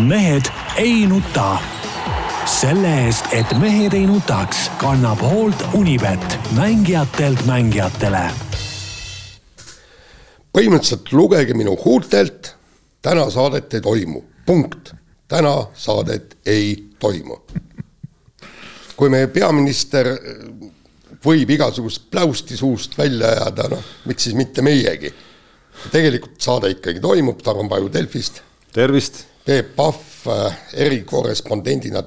mehed ei nuta. selle eest, et mehed ei nutaks, kannab hoolt Unibet, mängijatelt mängijatele. põhimõtteliselt lugege minu huultelt, täna saadet ei toimu, punkt. täna saadet ei toimu. kui meie peaminister võib igasugust pläusti suust välja ajada, noh, miks siis mitte meiegi. tegelikult saade ikkagi toimub, Tarmo Paju Delfist. tervist Peep Pahv äh, erikorrespondendina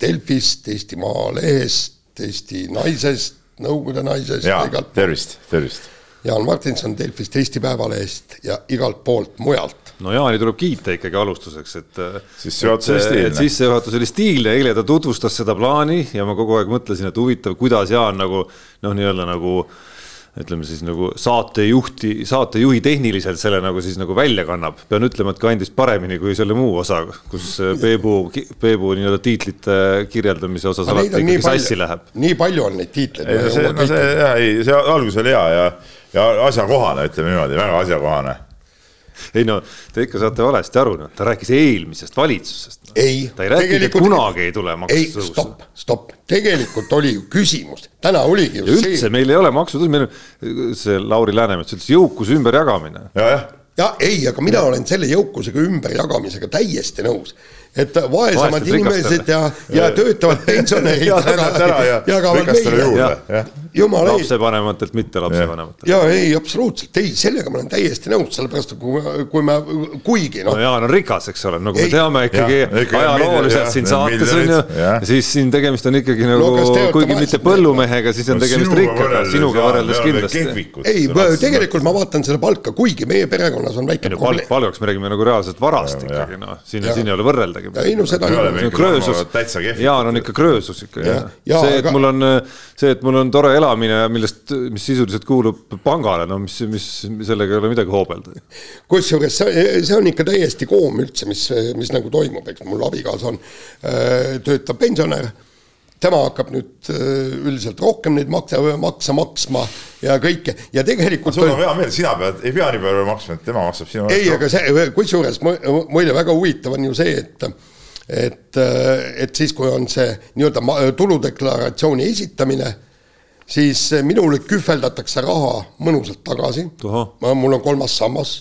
Delfist, Eesti Maalehest, Eesti Naisest, Nõukogude Naisest. jaa, tervist, tervist. Jaan Martinson Delfist, Eesti Päevalehest ja igalt poolt mujalt. no Jaani tuleb kiita ikkagi alustuseks, et äh, sissejuhatus oli stiilne. sissejuhatus oli stiilne, eile ta tutvustas seda plaani ja ma kogu aeg mõtlesin, et huvitav, kuidas Jaan nagu noh, nii-öelda nagu äh, ütleme siis nagu saatejuhti, saatejuhi tehniliselt selle nagu siis nagu välja kannab. pean ütlema, et kandis paremini kui selle muu osa, kus Peebu, Peebu nii-öelda tiitlite kirjeldamise osas alati ikkagi sassi läheb. nii palju on neid tiitleid. ei, see, no see, ei, see algus oli hea ja, ja asjakohane, ütleme niimoodi, väga asjakohane ei no te ikka saate valesti aru, noh, ta rääkis eelmisest valitsusest no.. ei. ta ei rääkinud, et kunagi ei tule maksutõusu. stopp, stopp, tegelikult oli ju küsimus, täna oligi ju ja üldse see. meil ei ole maksutõus, meil on see Lauri Läänemets ütles jõukuse ümberjagamine ja,. jah ja ei, aga mina ja. olen selle jõukusega ümberjagamisega täiesti nõus et vaesemad inimesed ja, ja töötavad pensionärid jagavad meile. Jumala eest. lapsevanematelt, mitte lapsevanematelt. ja ei, absoluutselt, ei, sellega ma olen täiesti nõus, sellepärast et kui, kui me, kuigi noh. no Jaan on rikas, eks ole, nagu me teame ikkagi ajalooliselt siin saates on ju, siis siin tegemist on ikkagi nagu no,, kuigi mitte põllumehega, siis on tegemist rikkaga, sinuga võrreldes kindlasti. ei, tegelikult ma vaatan selle palka, kuigi meie perekonnas on väike probleem. palgaks me räägime nagu reaalselt varast ikkagi noh, siin, siin ei ole võrreldagi. Ei no seda kröösus, Jaan on ikka kröösus ikka. see, et mul on, see, et mul on tore elamine, millest, mis sisuliselt kuulub pangale, no mis, mis sellega ei ole midagi hoobelda. kusjuures see, see on ikka täiesti koom üldse, mis, mis nagu toimub, eks mul abikaasa on, äh, töötab pensionär tema hakkab nüüd äh, üldiselt rohkem neid makse, makse maksma ja kõike ja tegelikult. sul on hea meel, sina pead, ei pea nii palju maksma, et tema maksab sinu ei, aga see, kusjuures muide väga huvitav on ju see, et et, et siis, kui on see nii-öelda tuludeklaratsiooni esitamine, siis minule kühveldatakse raha mõnusalt tagasi. mul on kolmas sammas,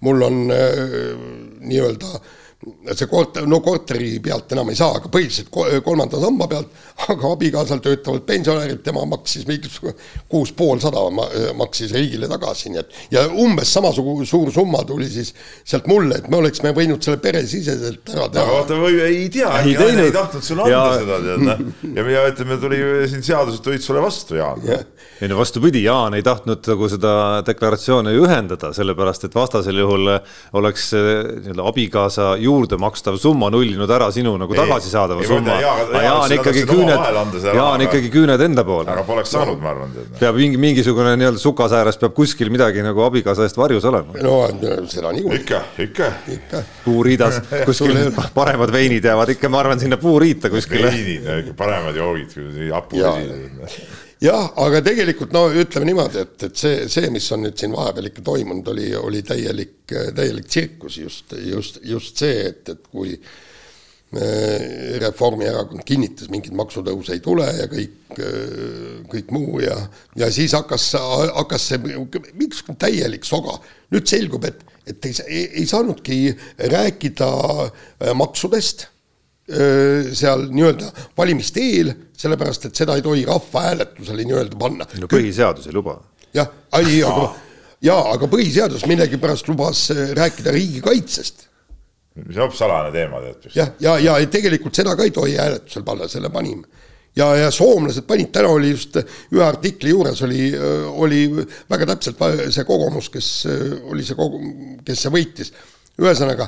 mul on äh, nii-öelda äh, see korter, no korteri pealt enam ei saa, aga põhiliselt kolmanda samba pealt, aga abikaasal töötavad pensionärid, tema maksis mingisugune kuus pool sada maksis riigile tagasi, nii et ja umbes samasugune suur summa tuli siis sealt mulle, et me oleksime võinud selle peresiseselt ära teha. aga vaata, või ei tea, äkki Aine ei tahtnud sulle anda ja... seda, tead, noh. ja, ja ütleme, tuli siin seadused tulid sulle vastu, Jaan ja ei no vastupidi, Jaan ei tahtnud nagu seda deklaratsiooni ühendada, sellepärast et vastasel juhul oleks nii-öelda abikaasa juurde makstav summa nullinud ära sinu nagu tagasisaadava summa. Jaan ikkagi küüned, Jaan ikkagi küüned enda poole. aga poleks saanud, ma arvan. peab mingi, mingisugune nii-öelda sukasääres peab kuskil midagi nagu abikaasa eest varjus olema. no seda niikuinii. ikka, ikka, ikka.. puuriidas kuskil paremad veinid jäävad ikka, ma arvan, sinna puuriita kuskile. veinid, paremad joogid, hapu vesi jah, aga tegelikult no ütleme niimoodi, et, et see, see, mis on nüüd siin vahepeal ikka toimunud, oli, oli täielik, täielik tsirkus just, just, just see, et, et kui äh, Reformierakond kinnitas, mingeid maksutõuse ei tule ja kõik, äh, kõik muu ja, ja siis hakkas, hakkas see mingisugune täielik soga. nüüd selgub, et, et ei, ei, ei saanudki rääkida äh, maksudest seal nii-öelda valimiste eel, sellepärast et seda ei tohi rahvahääletusele nii-öelda panna. no põhiseadus ei luba. jah, ei, aga, jaa, aga põhiseadus millegipärast lubas rääkida riigikaitsest. see on hoopis salajane teema tead. jah, ja, ja, ja tegelikult seda ka ei tohi hääletusele panna, selle panime ja, ja soomlased panid, täna oli just ühe artikli juures oli, oli väga täpselt see kogumus, kes oli see kogu, kes see võitis. ühesõnaga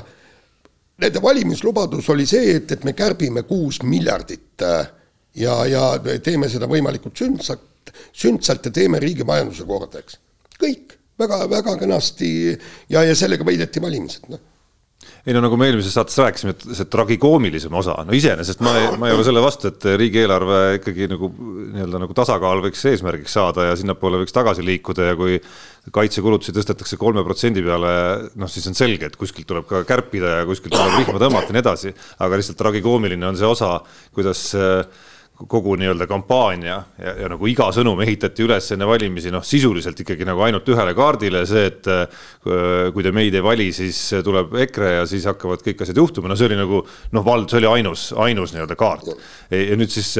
nende valimislubadus oli see, et, et me kärbime kuus miljardit äh, ja, ja teeme seda võimalikult sündsalt, sündsalt ja teeme riigi majanduse korda, eks. kõik väga, väga kenasti ja, ja sellega võideti valimised, noh ei no nagu me eelmises saates rääkisime, et see tragikoomilisem osa, no iseenesest ma ei, ma ei ole selle vastu, et riigieelarve ikkagi nagu nii-öelda nagu tasakaal võiks eesmärgiks saada ja sinnapoole võiks tagasi liikuda ja kui kaitsekulutusi tõstetakse kolme protsendi peale, noh, siis on selge, et kuskilt tuleb ka kärpida ja kuskilt tuleb rihma tõmmata ja nii edasi, aga lihtsalt tragikoomiline on see osa, kuidas äh, kogu nii-öelda kampaania ja, ja nagu iga sõnum ehitati üles enne valimisi, noh, sisuliselt ikkagi nagu ainult ühele kaardile, see, et äh, kui te meid ei vali, siis tuleb EKRE ja siis hakkavad kõik asjad juhtuma, no see oli nagu noh, vald, see oli ainus, ainus nii-öelda kaart. ja nüüd siis,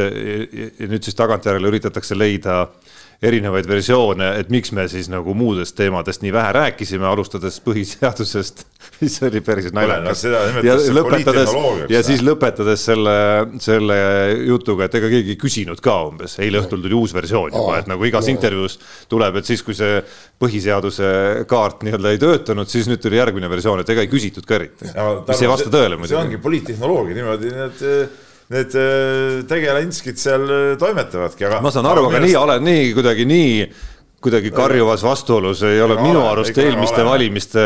nüüd siis tagantjärele üritatakse leida äh, erinevaid versioone, et miks me siis nagu muudest teemadest nii vähe rääkisime, alustades põhiseadusest, mis oli päris naljakas. ja lõpetades ja siis lõpetades selle, selle jutuga, et ega keegi ei küsinud ka umbes, eile õhtul tuli uus versioon juba, et nagu igas intervjuus tuleb, et siis, kui see põhiseaduse kaart nii-öelda ei töötanud, siis nüüd tuli järgmine versioon, et ega ei küsitud ka eriti. mis ei vasta tõele muidugi. see ongi poliittehnoloogia niimoodi, need need äh, tegelinskid seal äh, toimetavadki, aga. ma saan aru, aga nii, oled nii kuidagi nii kuidagi karjuvas vastuolus ei ole minu arust eelmiste ole. valimiste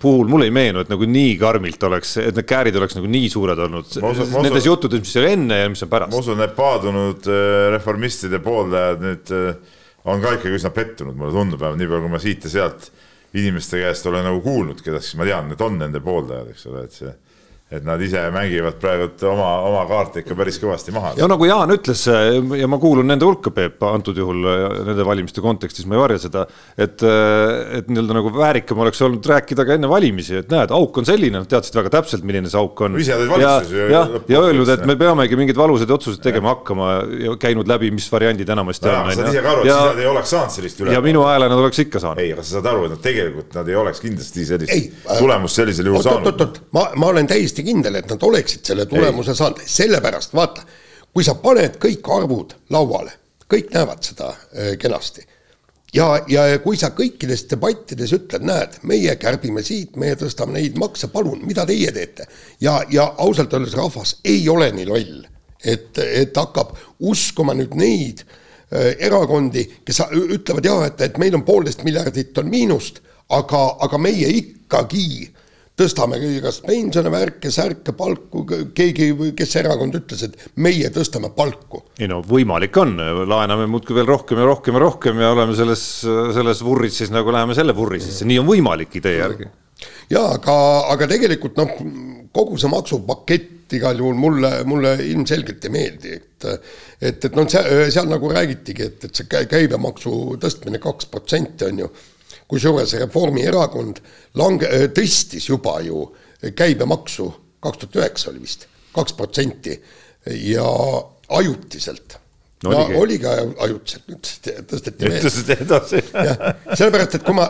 puhul, mulle ei meenu, et nagu nii karmilt oleks, et need käärid oleks nagu nii suured olnud. Nendes juttudes, mis oli enne ja mis on pärast. ma usun, need paadunud äh, reformistide pooldajad nüüd on ka ikkagi üsna pettunud, mulle tundub, nii palju, kui ma siit ja sealt inimeste käest olen nagu kuulnud, keda siis ma tean, need on nende pooldajad, eks ole, et see et nad ise mängivad praegu oma, oma kaarte ikka päris kõvasti maha. ja nagu Jaan ütles ja ma kuulun nende hulka, Peep, antud juhul nende valimiste kontekstis, ma ei varja seda, et, et nii-öelda nagu väärikam oleks olnud rääkida ka enne valimisi, et näed, auk on selline, nad teadsid väga täpselt, milline see auk on. ise olid valitsuses ju. jah, ja öelnud, et me peamegi mingeid valusaid otsuseid tegema hakkama ja käinud läbi, mis variandid enamasti on. sa saad ise ka aru, et siis nad ei oleks saanud sellist üle. ja minu hääle nad oleks ikka saanud. ei, aga sa saad aru, et nad tegelikult, nad ei oleks kindlasti sellist ei, tulemust sellisel juhul saanud. oot, oot, oot, ma, ma olen täiesti kindel, et nad oleks oleksid selle tulemuse saanud, sellepärast vaata, kui sa paned kõik arvud lauale, kõik näevad seda äh, kenasti. ja, ja kui sa kõikides debattides ütled, näed, meie kärbime siit, meie tõstame neid makse, palun, mida teie teete? ja, ja ausalt öeldes rahvas ei ole nii loll, et, et hakkab uskuma nüüd neid äh, erakondi, kes ütlevad jaa, et, et meil on poolteist miljardit on miinust, aga, aga meie ikkagi tõstame kas pensione, värke, särke, palku, keegi, kes erakond ütles, et meie tõstame palku. ei no võimalik on, laename muudkui veel rohkem ja rohkem ja rohkem ja oleme selles, selles vurris siis nagu läheme selle vurri sisse, nii on võimalik idee järgi. ja aga, aga tegelikult noh, kogu see maksupakett igal juhul mulle, mulle ilmselgelt ei meeldi, et et, et noh, seal, seal nagu räägitigi, et, et see käibemaksu tõstmine kaks protsenti on ju kusjuures Reformierakond lange-, äh, tõstis juba ju käibemaksu, kaks tuhat üheksa oli vist, kaks protsenti. Ja ajutiselt. No, ja oligi. ajutiselt, nüüd tõsteti veel. tõsteti edasi. jah, sellepärast, et kui ma,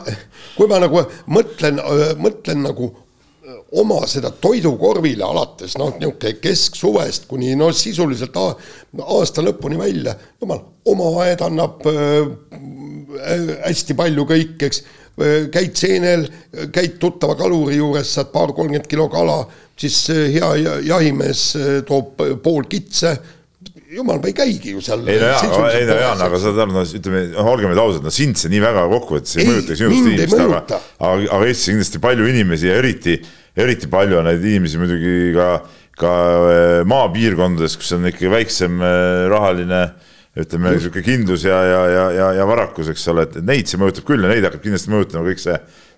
kui ma nagu mõtlen, mõtlen nagu oma seda toidukorvile alates noh, niisugune kesksuvest kuni no sisuliselt aasta lõpuni välja, jumal, oma aed annab äh, hästi palju kõik, eks, käid seenel, käid tuttava kaluri juures, saad paar-kolmkümmend kilo kala, siis hea jahimees toob pool kitse. Jumal, ma ei käigi ju seal. ei no jaa, ei no Jaan, aga saad aru, no ütleme, olgem nüüd ausad, no sind see nii väga kokkuvõttes ei, ei mõjuta sinust inimest, aga, aga, aga Eestis kindlasti palju inimesi ja eriti, eriti palju on neid inimesi muidugi ka, ka äh, maapiirkondades, kus on ikkagi väiksem äh, rahaline ütleme niisugune kindlus ja, ja, ja, ja, ja varakus, eks ole, et neid see mõjutab küll ja neid hakkab kindlasti mõjutama kõik see,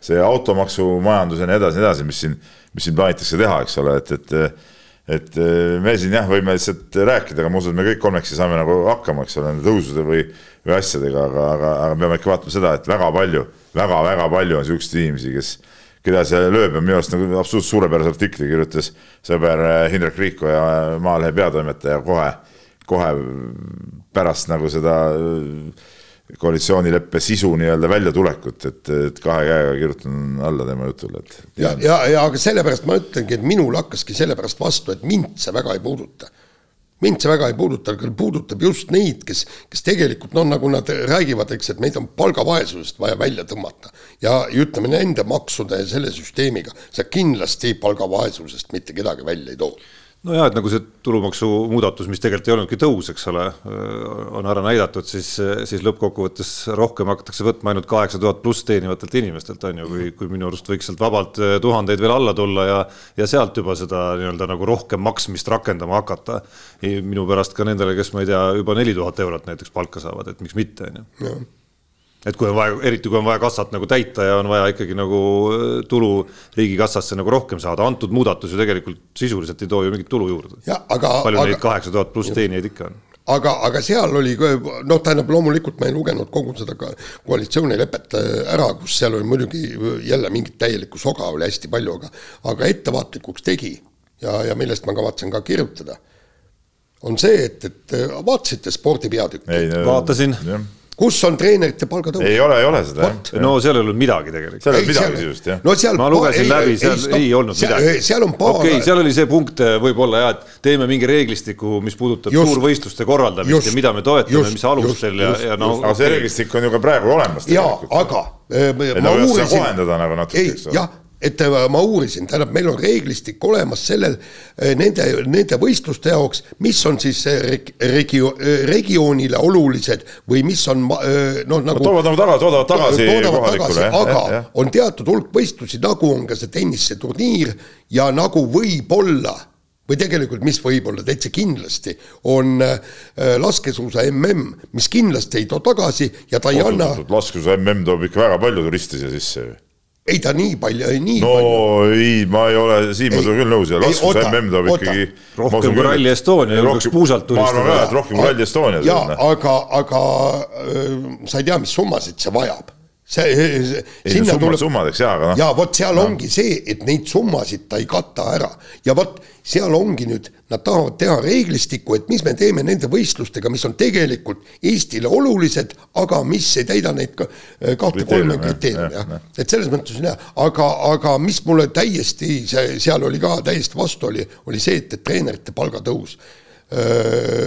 see automaksumajandus ja nii edasi, nii edasi, mis siin, mis siin plaanitakse teha, eks ole, et, et et äh, me siin jah, võime lihtsalt rääkida, aga ma usun, et me kõik kolmekesi saame nagu hakkama, eks ole, nende tõusude või, või asjadega, aga, aga, aga peame ikka vaatama seda, et väga palju väga,, väga-väga palju on siukseid inimesi, kes, keda see lööb ja minu arust nagu absoluutselt suurepärase artikli kirjutas sõber äh, Hindrek Riiko ja Maalehe peatoimetaja kohe, kohe pärast nagu seda äh, koalitsioonileppe sisu nii-öelda väljatulekut, et, et kahe käega kirjutan alla tema jutule, et. ja, ja, ja aga sellepärast ma ütlengi, et minul hakkaski sellepärast vastu, et mind see väga ei puuduta. Mind see väga ei puuduta, aga puudutab just neid, kes, kes tegelikult noh, nagu nad räägivad, eks, et meid on palgavaesusest vaja välja tõmmata. ja ütleme nende maksude ja selle süsteemiga, sa kindlasti palgavaesusest mitte kedagi välja ei too nojah, et nagu see tulumaksumuudatus, mis tegelikult ei olnudki tõus, eks ole, on ära näidatud, siis, siis lõppkokkuvõttes rohkem hakatakse võtma ainult kaheksa tuhat pluss teenivatelt inimestelt, on ju, kui, kui minu arust võiks sealt vabalt tuhandeid veel alla tulla ja, ja sealt juba seda nii-öelda nagu rohkem maksmist rakendama hakata. minu pärast ka nendele, kes ma ei tea, juba neli tuhat eurot näiteks palka saavad, et miks mitte, on ju et kui on vaja, eriti kui on vaja kassat nagu täita ja on vaja ikkagi nagu äh, tulu riigikassasse nagu rohkem saada, antud muudatus ju tegelikult sisuliselt ei too ju mingit tulu juurde. palju aga, neid kaheksa tuhat pluss teenijaid ikka on? aga, aga seal oli, noh, tähendab loomulikult ma ei lugenud kogu seda koalitsioonilepet äh, ära, kus seal oli muidugi jälle mingit täielikku soga oli hästi palju, aga aga ettevaatlikuks tegi ja, ja millest ma kavatsen ka kirjutada, on see, et, et äh, vaatasite spordi peatükki? vaatasin kus on treenerite palgatõus? ei ole, ei ole seda jah. no seal ei olnud midagi tegelikult. seal ei olnud midagi sisust jah. no seal ma lugesin ei, läbi, seal ei, ei, olnud seal, midagi. seal on paar. okei okay,, seal oli see punkt eh, võib-olla jah, et teeme mingi reeglistiku, mis puudutab just, suurvõistluste korraldamist just, ja mida me toetame, mis alustel just, ja, ja no. aga see reeglistik on ju ka praegu olemas. jaa, aga äh, ma uurisin. kohendada nagu natuke, eks ole. jah et äh, ma uurisin, tähendab, meil on reeglistik olemas sellel, äh, nende, nende võistluste jaoks, mis on siis regio-, äh, regioonile olulised või mis on noh, nagu toovad nagu tagasi, toodavad tagasi kohalikule, aga jah, jah. on teatud hulk võistlusi, nagu on ka see tenniseturniir ja nagu võib-olla või tegelikult, mis võib-olla täitsa kindlasti, on laskesuusa mm, mis kindlasti ei too tagasi ja ta ei Oot, anna. laskesuusa mm toob ikka väga palju turiste siia sisse ju ei ta nii palju, nii no, palju. no ei, ma ei ole, Siim, ma olen küll nõus ja laskus mm toob ikkagi. rohkem kui Rally Estonia julgeks puusalt tulistada. ma arvan ka, et rohkem kui Rally Estonia. jaa, aga, aga sa ei tea, mis summasid see vajab see, see. ei no summad tuleb... summadeks jaa, aga noh. jaa, vot seal no. ongi see, et neid summasid ta ei kata ära ja vot seal ongi nüüd, nad tahavad teha reeglistikku, et mis me teeme nende võistlustega, mis on tegelikult Eestile olulised, aga mis ei täida neid kahte-kolme kriteeriumi, jah. et selles mõttes on hea, aga, aga mis mulle täiesti, see, seal oli ka täiesti vastu, oli, oli see, et, et treenerite palgatõus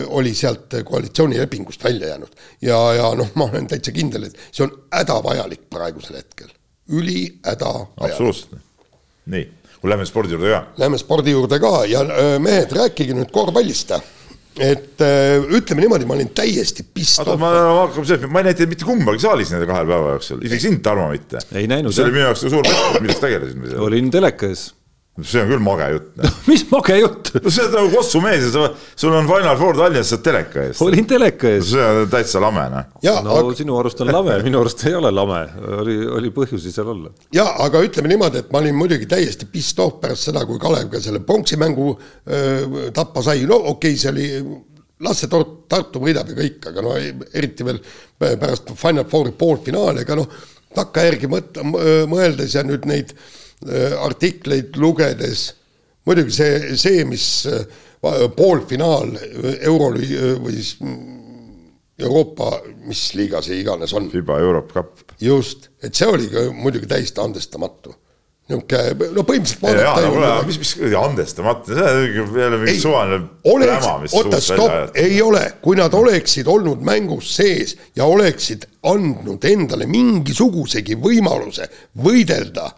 oli sealt koalitsioonilepingust välja jäänud. ja, ja noh, ma olen täitsa kindel, et see on hädavajalik praegusel hetkel, ülihädavajalik. absoluutselt, nii Lähme spordi juurde ka. Lähme spordi juurde ka ja mehed, rääkige nüüd korvpallist et ütleme niimoodi, ma olin täiesti pist. oota, ma hakkame sellest, ma ei näinud mitte kumbagi saalis nende kahe päeva jooksul, isegi sind, Tarmo, mitte. ei näinud. see oli minu jaoks suur pettus, milleks tegelesid me seal. olin telekas see on küll mage jutt no.. mis mage jutt? no sa oled nagu Kossu mees ja sa, sul on Final Four Tallinnas, sa oled teleka ees. olin teleka ees. see on täitsa lame, noh. no aga... sinu arust on lame, minu arust ei ole lame, oli, oli põhjusi seal olla. ja aga ütleme niimoodi, et ma olin muidugi täiesti pissed off pärast seda, kui Kalev ka selle ponksimängu öö, tappa sai, no okei okay,, see oli las see Tartu, Tartu võidab ja kõik, aga no eriti veel pärast Final Fouri poolfinaali, aga noh, takkajärgi mõt-, mõeldes ja nüüd neid äh, Äh, artikleid lugedes, muidugi see, see, mis äh, poolfinaal euro või siis mm, Euroopa, mis liiga see iganes on. FIBA Europe Cup. just, et see oli ka muidugi täiesti andestamatu niisugune, no põhimõtteliselt vaadata ei ole. mis, mis andestamatu, see on jälle mingi suvaline pläma, mis oota, stopp, ei ole, kui nad oleksid olnud mängus sees ja oleksid andnud endale mingisugusegi võimaluse võidelda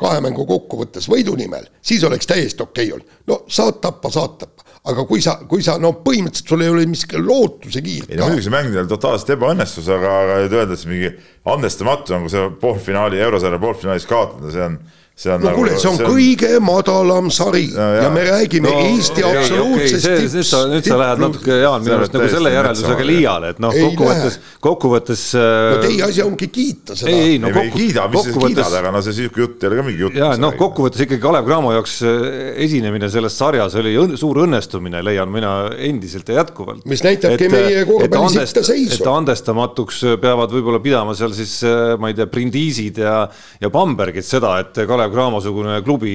kahe mängu kokkuvõttes võidu nimel, siis oleks täiesti okei okay olnud. no saad tappa, saad tappa, aga kui sa, kui sa no põhimõtteliselt sul ei ole miski lootusekiirt. ei no muidugi see mäng neil totaalselt ebaõnnestus, aga, aga öelda, et see mingi andestamatu on, kui sa poolfinaali, eurosarja poolfinaalis kaotada, see on no nagu, kuule, see on see on... kõige madalam sari no, ja, ja me räägime no, Eesti okay, absoluutsest okay, tipust. nüüd sa, nüüd sa lähed natuke, Jaan, minu arust nagu selle järeldusega liiale, et noh, kokkuvõttes, kokkuvõttes. no äh, teie asi ongi kiita seda. ei, ei, no kokku, ei kiida, mis sa kiidad, aga no see sihuke jutt ei ole ka mingi jutt. ja noh, kokkuvõttes ikkagi Kalev Cramo jaoks äh, esinemine selles sarjas oli õn, suur õnnestumine, leian mina endiselt ja jätkuvalt. mis näitabki meie korvpalli sitta seisu. et andestamatuks peavad võib-olla pidama seal siis, äh, ma ei tea, Brindiisid ja, ja Bambergid seda, et Kalev Kalev Cramo-sugune klubi.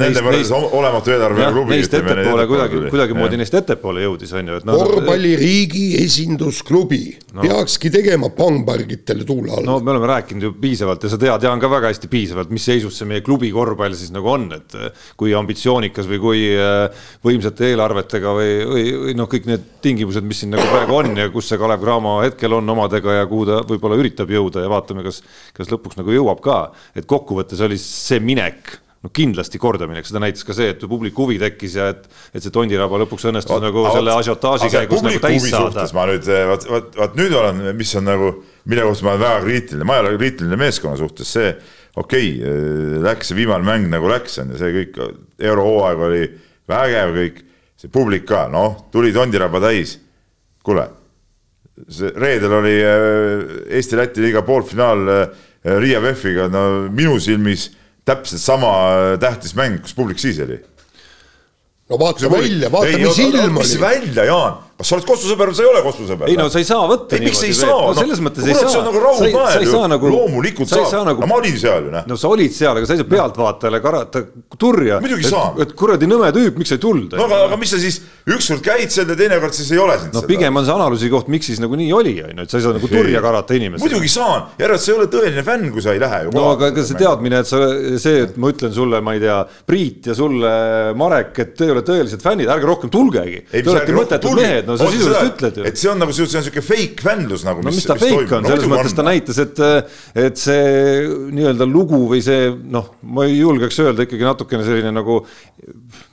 Nende võrreldes olematu eelarvega klubi. Neist ettepoole kuidagi, kuidagimoodi neist ettepoole jõudis, on ju, et no,. korvpalliriigi esindusklubi no. peakski tegema Bambergitele tuule alla. no me oleme rääkinud ju piisavalt ja sa tead, Jaan, ka väga hästi piisavalt, mis seisus see meie klubi korvpall siis nagu on, et kui ambitsioonikas või kui äh, võimsate eelarvetega või, või, või noh, kõik need tingimused, mis siin nagu praegu on ja kus see Kalev Cramo hetkel on omadega ja kuhu ta võib-olla üritab jõuda ja vaatame, kas, kas lõpuks nagu jõuab ka, et kokkuvõttes oli see minek no kindlasti kordaminek, seda näitas ka see, et publiku huvi tekkis ja et, et see Tondiraba lõpuks õnnestus vaat, nagu selle asiotaaži käigus nagu täis saada. ma nüüd, vot, vot, vot nüüd olen, mis on nagu, mille kohta ma olen väga kriitiline, ma ei ole kriitiline meeskonna suhtes, see okei okay,, läks see viimane mäng nagu läks, on ju, see kõik, eurohooaeg oli vägev kõik, see publik ka, noh, tuli Tondiraba täis. kuule, see reedel oli äh, Eesti-Läti liiga poolfinaal Riia VEF-iga, no minu silmis täpselt sama tähtis mäng, kus publik siis oli no vaata välja, vaata, mis ilm oli. mis välja, Jaan, kas sa oled Kossu sõber või sa ei ole Kossu sõber? ei no sa ei saa võtta ei, saa, no, selles mõttes ei saa. see on nagu raudnaer ju, nagu, loomulikult saab, saa nagu, no ma olin seal ju, noh. no sa olid seal, aga sa ei saa pealtvaatajale karata turja. muidugi saan. et kuradi nõme tüüp, miks sa ei tulnud? no aga, aga mis sa siis, ükskord käid seal ja teinekord siis ei ole sind no pigem on see analüüsi koht, miks siis nagu nii oli, on ju, et sa ei saa nagu turja karata inimesele. muidugi saan, järelikult sa ei ole tõeline fänn, kui sa ei lähe ju. no aga ega see teadmine, et sa, see, et ma ütlen sulle, ma ei tea, Priit ja sulle Marek, et te ei ole tõelised fännid, ärge rohkem tulgegi. Te olete mõttetud mehed, no sa sisuliselt ütled ju. et see on nagu, see on siuke fake fännlus nagu. no mis ta fake on, selles mõttes ta näitas, et, et see nii-öelda lugu või see noh, ma ei julgeks öelda ikkagi natukene selline nagu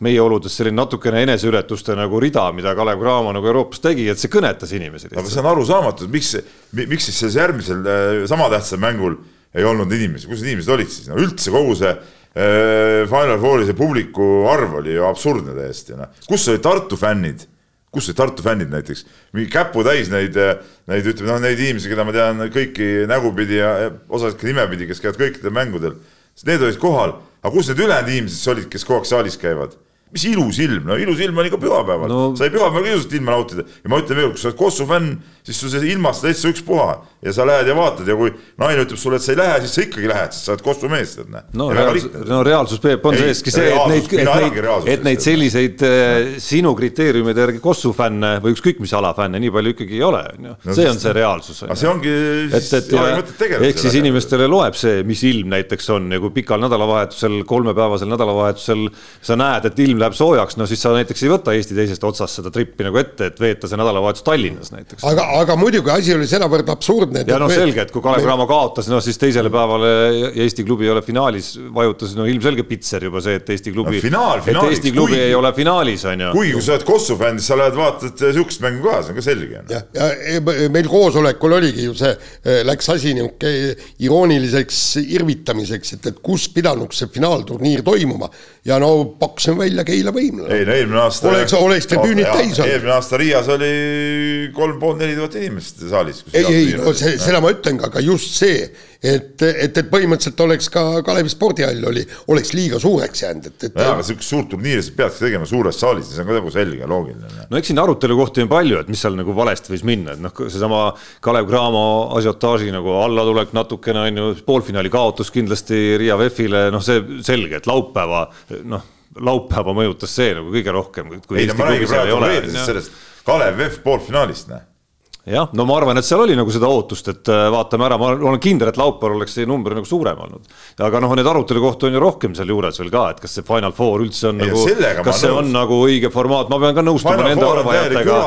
meie oludes selline natukene eneseületuste nagu rida, mida Kalev Cramo nagu Euroopas tegi, et see kõnetas inimesi. aga see on arusaamatu, miks, miks siis selles järgmisel äh, sama tähtsal mängul ei olnud inimesi, kus need inimesed olid siis, no üldse kogu see Äh, Final Fouri see publiku arv oli ju absurdne täiesti, noh. kus olid Tartu fännid? Kus olid Tartu fännid näiteks? mingi käputäis neid, neid ütleme, noh, neid inimesi, keda ma tean kõiki nägupidi ja osaliselt ka nimepidi, kes käivad kõikidel mängudel. Need olid kohal, aga kus need ülejäänud inimesed olid, kes kogu aeg saalis käivad? Mis ilus ilm, no ilus ilm oli ka pühapäeval no., sai pühapäeval ka ilusat ilma nautida ja ma ütlen veel, kui sa oled Kossu fänn, siis sul see ilmast täitsa ükspuha ja sa lähed ja vaatad ja kui naine ütleb sulle, et sa ei lähe, siis sa ikkagi lähed, sest sa oled Kossu mees, tead näe. no, reaalsus, no reaalsus, Peep, on seeski see, et neid, et neid, et neid selliseid äh, sinu kriteeriumide järgi Kossu fänne või ükskõik mis ala fänne nii palju ikkagi ei ole, on ju, see on see reaalsus. aga see ongi, et, et ja, ehk siis inimestele loeb see, mis ilm näiteks on ja kui pikal nädalavahetusel, kolmepäevasel nädalavahetusel sa näed, et ilm ilm läheb soojaks, no siis sa näiteks ei võta Eesti teisest otsast seda trippi nagu ette, et veeta see nädalavahetus Tallinnas näiteks. aga, aga muidugi asi oli sedavõrd absurdne. ja noh, selge, et kui Kalev Cramo kaotas, no siis teisele päevale Eesti klubi ei ole finaalis, vajutas no ilmselge pitser juba see, et Eesti klubi no,, finaal, et Eesti klubi kui, ei ole finaalis, on ju. kuigi kui sa oled Kossu fänn, siis sa lähed vaatad sihukest mängu ka, see on ka selge. jah, ja, ja meil koosolekul oligi ju see, eh, läks asi niisugune irooniliseks irvitamiseks, et, et kus pidanuks see finaalturniir toimuma ja no pakkusime välja Keila võimlane. ei no eelmine aasta. oleks, oleks tribüünid täis olnud. eelmine aasta Riias oli kolm pool neli tuhat inimest saalis. ei, ei, no see, seda ma ütlengi, aga just see, et, et, et põhimõtteliselt oleks ka Kalevi spordihall oli, oleks liiga suureks jäänud, et, et. jaa, aga sihukest suurt turniiri sa peadki tegema suures saalis, see on ka nagu selge ja loogiline. no eks siin arutelu kohti on palju, et mis seal nagu valesti võis minna, et noh, seesama Kalev Cramo asiotaaži nagu allatulek natukene on ju, poolfinaali kaotus kindlasti Riia VEF-ile, noh, see selge, et laupäeva noh, laupäeva mõjutas see nagu kõige rohkem. ei no ma räägin praegu reedesest sellest Kalev VEF poolfinaalist, näe jah, no ma arvan, et seal oli nagu seda ootust, et äh, vaatame ära, ma olen kindel, et laupäeval oleks see number nagu suurem olnud. aga noh, neid arutelu kohti on ju rohkem sealjuures veel ka, et kas see Final Four üldse on ja nagu, kas see nõus. on nagu õige formaat, ma pean ka nõustuma Final nende arvajatega.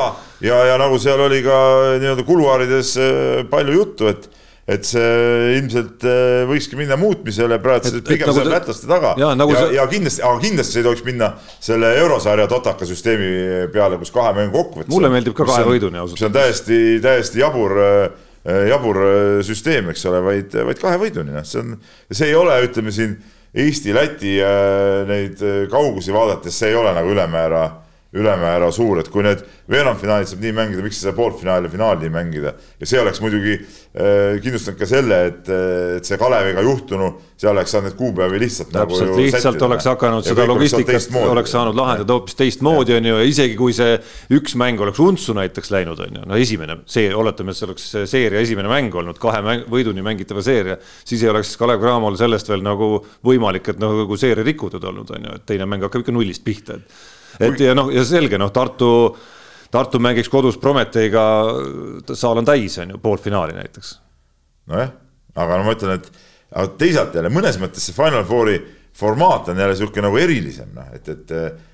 ja, ja nagu seal oli ka nii-öelda kuluaarides äh, palju juttu, et et see ilmselt äh, võikski minna muutmisele, praegu pigem nagu see lätlaste taga ja, nagu ja, see... ja kindlasti, aga kindlasti ei tohiks minna selle eurosarja totaka süsteemi peale, kus kahe mängu kokkuvõttes. mulle meeldib ka kahe võiduni ausalt. see on täiesti, täiesti jabur, äh, jabur äh, süsteem, eks ole, vaid, vaid kahe võiduni, noh, see on, see ei ole, ütleme siin Eesti-Läti neid kaugusi vaadates, see ei ole nagu ülemäära ülemäära suur, et kui need veerandfinaalid saab nii mängida, miks ei saa poolfinaali ja finaali mängida? Ja see oleks muidugi äh, kindlustanud ka selle, et, et see Kaleviga juhtunu, seal oleks saanud need kuupäevi lihtsalt nagu täpselt nagu, lihtsalt sättida. oleks hakanud seda logistikat, oleks saanud lahendada hoopis teistmoodi, on ju, ja isegi kui see üks mäng oleks untsu näiteks läinud, on ju, no esimene, see, oletame, et see oleks seeria esimene mäng olnud, kahe mäng, võiduni mängitava seeria, siis ei oleks Kalev Cramol sellest veel nagu võimalik, et nagu seeria rikutud olnud, on ju, et teine mäng hakkab ikka nullist pihta, et et ja noh, ja selge noh, Tartu, Tartu mängiks kodus Prometeiga, saal on täis, on ju, poolfinaali näiteks. nojah, aga no ma ütlen, et aga teisalt jälle mõnes mõttes see Final Fouri formaat on jälle niisugune nagu erilisem, noh, et, et,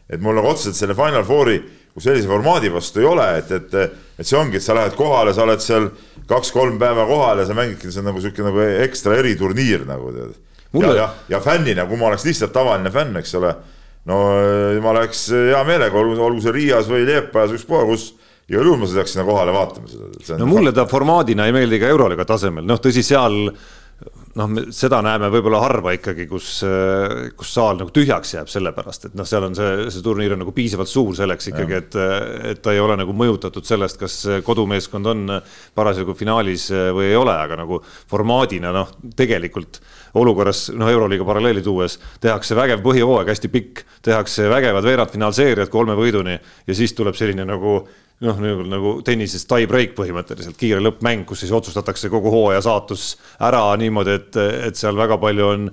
et mul nagu otseselt selle Final Fouri kui sellise formaadi vastu ei ole, et, et, et see ongi, et sa lähed kohale, sa oled seal kaks-kolm päeva kohal ja sa mängidki, see on nagu niisugune nagu ekstra eriturniir nagu tead ja, ja, ja fännina, kui ma oleks lihtsalt tavaline fänn, eks ole, no ma oleks hea meelega, olgu, olgu see Riias või Liepajas, ükspuha kus igal juhul ma sõidaks sinna kohale vaatama seda. no mulle ta formaadina ei meeldi ka Euroliiga tasemel, noh tõsi, seal noh, seda näeme võib-olla harva ikkagi, kus, kus saal nagu tühjaks jääb, sellepärast et noh, seal on see, see turniir on nagu piisavalt suur selleks ikkagi, et, et ta ei ole nagu mõjutatud sellest, kas kodumeeskond on parasjagu finaalis või ei ole, aga nagu formaadina noh, tegelikult olukorras noh, Euroliiga paralleeli tuues tehakse vägev põhjahooaeg, hästi pikk, tehakse vägevad veerandfinaalseeriad kolme võiduni ja siis tuleb selline nagu noh, nagu, nagu tennises tie break põhimõtteliselt, kiire lõppmäng, kus siis otsustatakse kogu hooaja saatus ära niimoodi, et, et seal väga palju on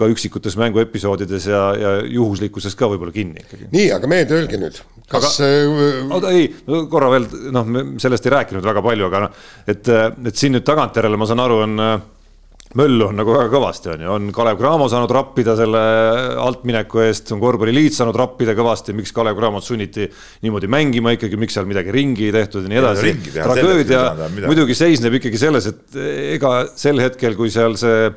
ka üksikutes mänguepisoodides ja, ja juhuslikkuses ka võib-olla kinni ikkagi. nii, aga mehed, öelge nüüd, kas aga, äh, oota ei, korra veel noh, me sellest ei rääkinud väga palju, aga noh, et, et siin nüüd tagantjärele ma saan aru, on möllu on nagu väga kõvasti, on ju, on Kalev Cramo saanud rappida selle altmineku eest, on korvpalliliit saanud rappida kõvasti, miks Kalev Cramot sunniti niimoodi mängima ikkagi, miks seal midagi ringi ei tehtud ja nii edasi. tragöödia muidugi seisneb ikkagi selles, et ega sel hetkel, kui seal see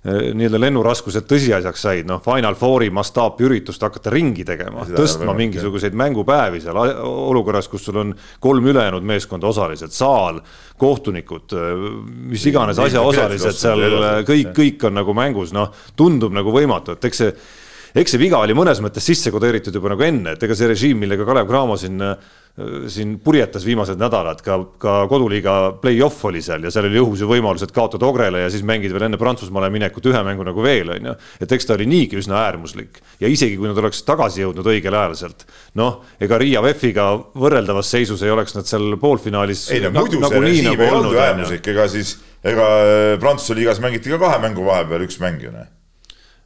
nii-öelda lennuraskused tõsiasjaks said, noh, Final Fouri mastaapi üritust hakata ringi tegema, tõstma mingisuguseid mängupäevi seal olukorras, kus sul on kolm ülejäänud meeskonda osalised, saal, kohtunikud, äh, mis iganes asjaosalised seal, kõik, kõik on nagu mängus, noh, tundub nagu võimatu, et eks see, eks see viga oli mõnes mõttes sisse kodeeritud juba nagu enne, et ega see režiim, millega Kalev Cramo siin äh, siin purjetas viimased nädalad, ka, ka koduliiga play-off oli seal ja seal oli õhus ju võimalus, et kaotada Ogrele ja siis mängida veel enne Prantsusmaale minekut ühe mängu nagu veel, on ju. et eks ta oli niigi üsna äärmuslik ja isegi kui nad oleks tagasi jõudnud õigel ajal sealt, noh, ega Riia VEF-iga võrreldavas seisus ei oleks nad seal poolfinaalis. ei no muidu see režiim nagu ei olnud äärmuslik, ega siis, ega Prantsuse liigas mängiti ka kahe mängu vahepeal üks mäng ju, noh Äh,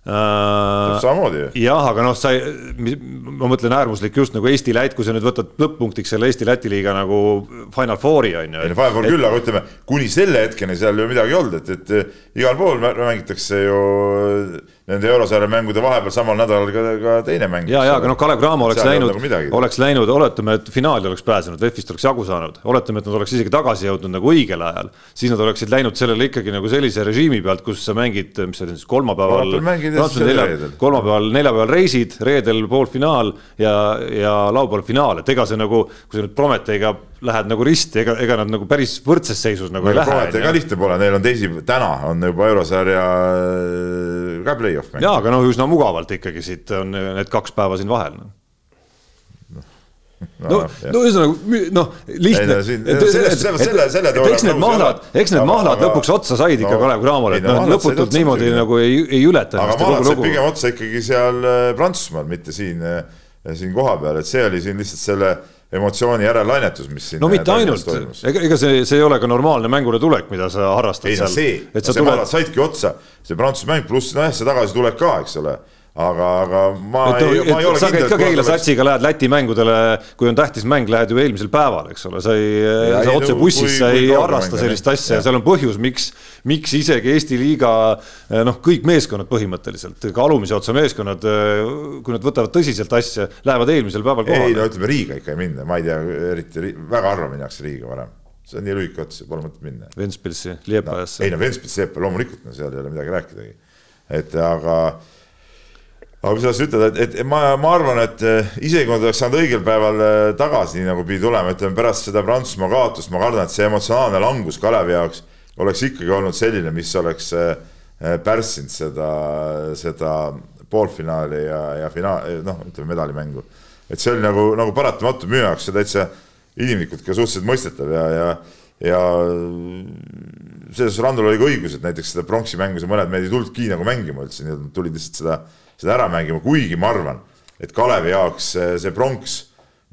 samamoodi ju. jah, aga noh, sa, ma mõtlen äärmuslik just nagu Eesti-Läti, kui sa nüüd võtad lõpp-punktiks selle Eesti-Läti liiga nagu Final Fouri on ju. Final Four küll, aga ütleme kuni selle hetkeni seal ju midagi ei olnud, et, et igal pool mängitakse ju nende eurosarja mängude vahepeal samal nädalal ka, ka teine mäng. ja, ja aga noh, Kalev Cramo oleks läinud nagu, oleks läinud, oletame, et finaali oleks pääsenud, VEF-ist oleks jagu saanud, oletame, et nad oleks isegi tagasi jõudnud nagu õigel ajal, siis nad oleksid läinud sellele ikkagi nagu sellise režiimi pealt, kus sa mängid, mis see oli siis kolmapäeval, kolmapäeval, neljapäeval reisid, reedel poolfinaal ja, ja laupäeval finaal, et ega see nagu, kui sa nüüd Prometeiga lähed nagu risti, ega, ega nad nagu päris võrdses seisus nagu no, ei lähe. Prometeiga lihtne pole, neil on teisipäev, täna on juba eurosarja ka play-off jaa, aga noh, üsna mugavalt ikkagi siit on need kaks päeva siin vahel no no, no ühesõnaga noh, lihtne. eks need mahlad, eks need mahlad lõpuks otsa said ikka Kalev Cramole, et noh, lõputult niimoodi nagu ei, ei ületa. aga mahlad said pigem otsa ikkagi seal äh, Prantsusmaal, mitte siin, äh, siin kohapeal, et see oli siin lihtsalt selle emotsiooni järellainetus, mis siin no mitte ainult, ega, ega see, see ei ole ka normaalne mängule tulek, mida sa harrastad ei, seal. see, see tuled... saidki otsa, see Prantsuse mäng pluss nojah, see tagasitulek ka, eks ole aga, aga ma et, ei, ma ei ole sa käid ka Keila satsiga, lähed Läti mängudele, kui on tähtis mäng, lähed ju eelmisel päeval, eks ole, sa ei, sa otse bussis, sa ei harrasta sellist asja ja seal on põhjus, miks, miks isegi Eesti liiga noh, kõik meeskonnad põhimõtteliselt, ka alumise otsa meeskonnad, kui nad võtavad tõsiselt asja, lähevad eelmisel päeval kohale. ei no ütleme, Riiga ikka ei minna, ma ei tea, eriti väga harva minnakse Riiga varem see on nii lühike ots, pole mõtet minna. Ventspilsi, Liepajasse no,. ei no Ventspils, Liepa loomulikult, no seal ei ole midagi rääkidagi. et aga aga mis sa tahtsid ütelda, et, et ma, ma arvan, et eh, isegi kui nad oleks saanud õigel päeval eh, tagasi, nii nagu pidi tulema, ütleme pärast seda Prantsusmaa kaotust, ma kardan, et see emotsionaalne langus Kalevi jaoks oleks ikkagi olnud selline, mis oleks eh, pärssinud seda, seda poolfinaali ja, ja finaal, noh, ütleme medalimängu. et see oli nagu, nagu paratamatu minu jaoks ja täitsa inimlikult ka suhteliselt mõistetav ja, ja, ja selles Randol oli ka õigus, et näiteks seda pronksi mängu sa mõned mehed ei tulnudki nagu mängima üldse, nad tulid lihtsalt seda seda ära mängima, kuigi ma arvan, et Kalevi jaoks see pronks,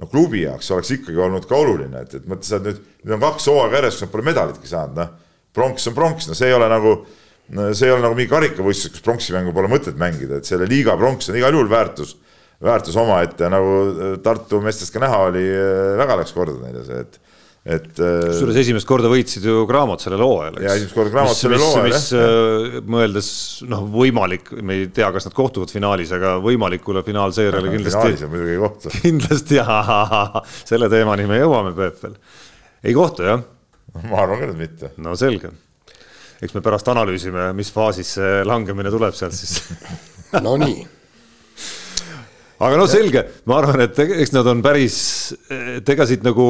no klubi jaoks oleks ikkagi olnud ka oluline, et, et mõtle, sa nüüd, nüüd on kaks hooaega järjest, nad pole medalitki saanud, noh. pronks on pronks, no see ei ole nagu, see ei ole nagu mingi karikavõistlus, kus pronksi mängu pole mõtet mängida, et selle liiga pronks on igal juhul väärtus, väärtus omaette, nagu Tartu meestest ka näha oli, väga läks korda neile see, et et. Äh, kusjuures esimest korda võitsid ju Graamot sellel hooajal. ja esimest korda Graamot sellel hooajal. mis äh, mõeldes noh, võimalik, me ei tea, kas nad kohtuvad finaalis, aga võimalikule finaalseeriale kindlasti. finaalis on muidugi ei kohtu. kindlasti selle teemani me jõuame, Peep veel. ei kohtu jah? ma arvan küll, et mitte. no selge eks me pärast analüüsime, mis faasis see langemine tuleb sealt siis Nonii aga no selge, ma arvan, et eks nad on päris, et ega siit nagu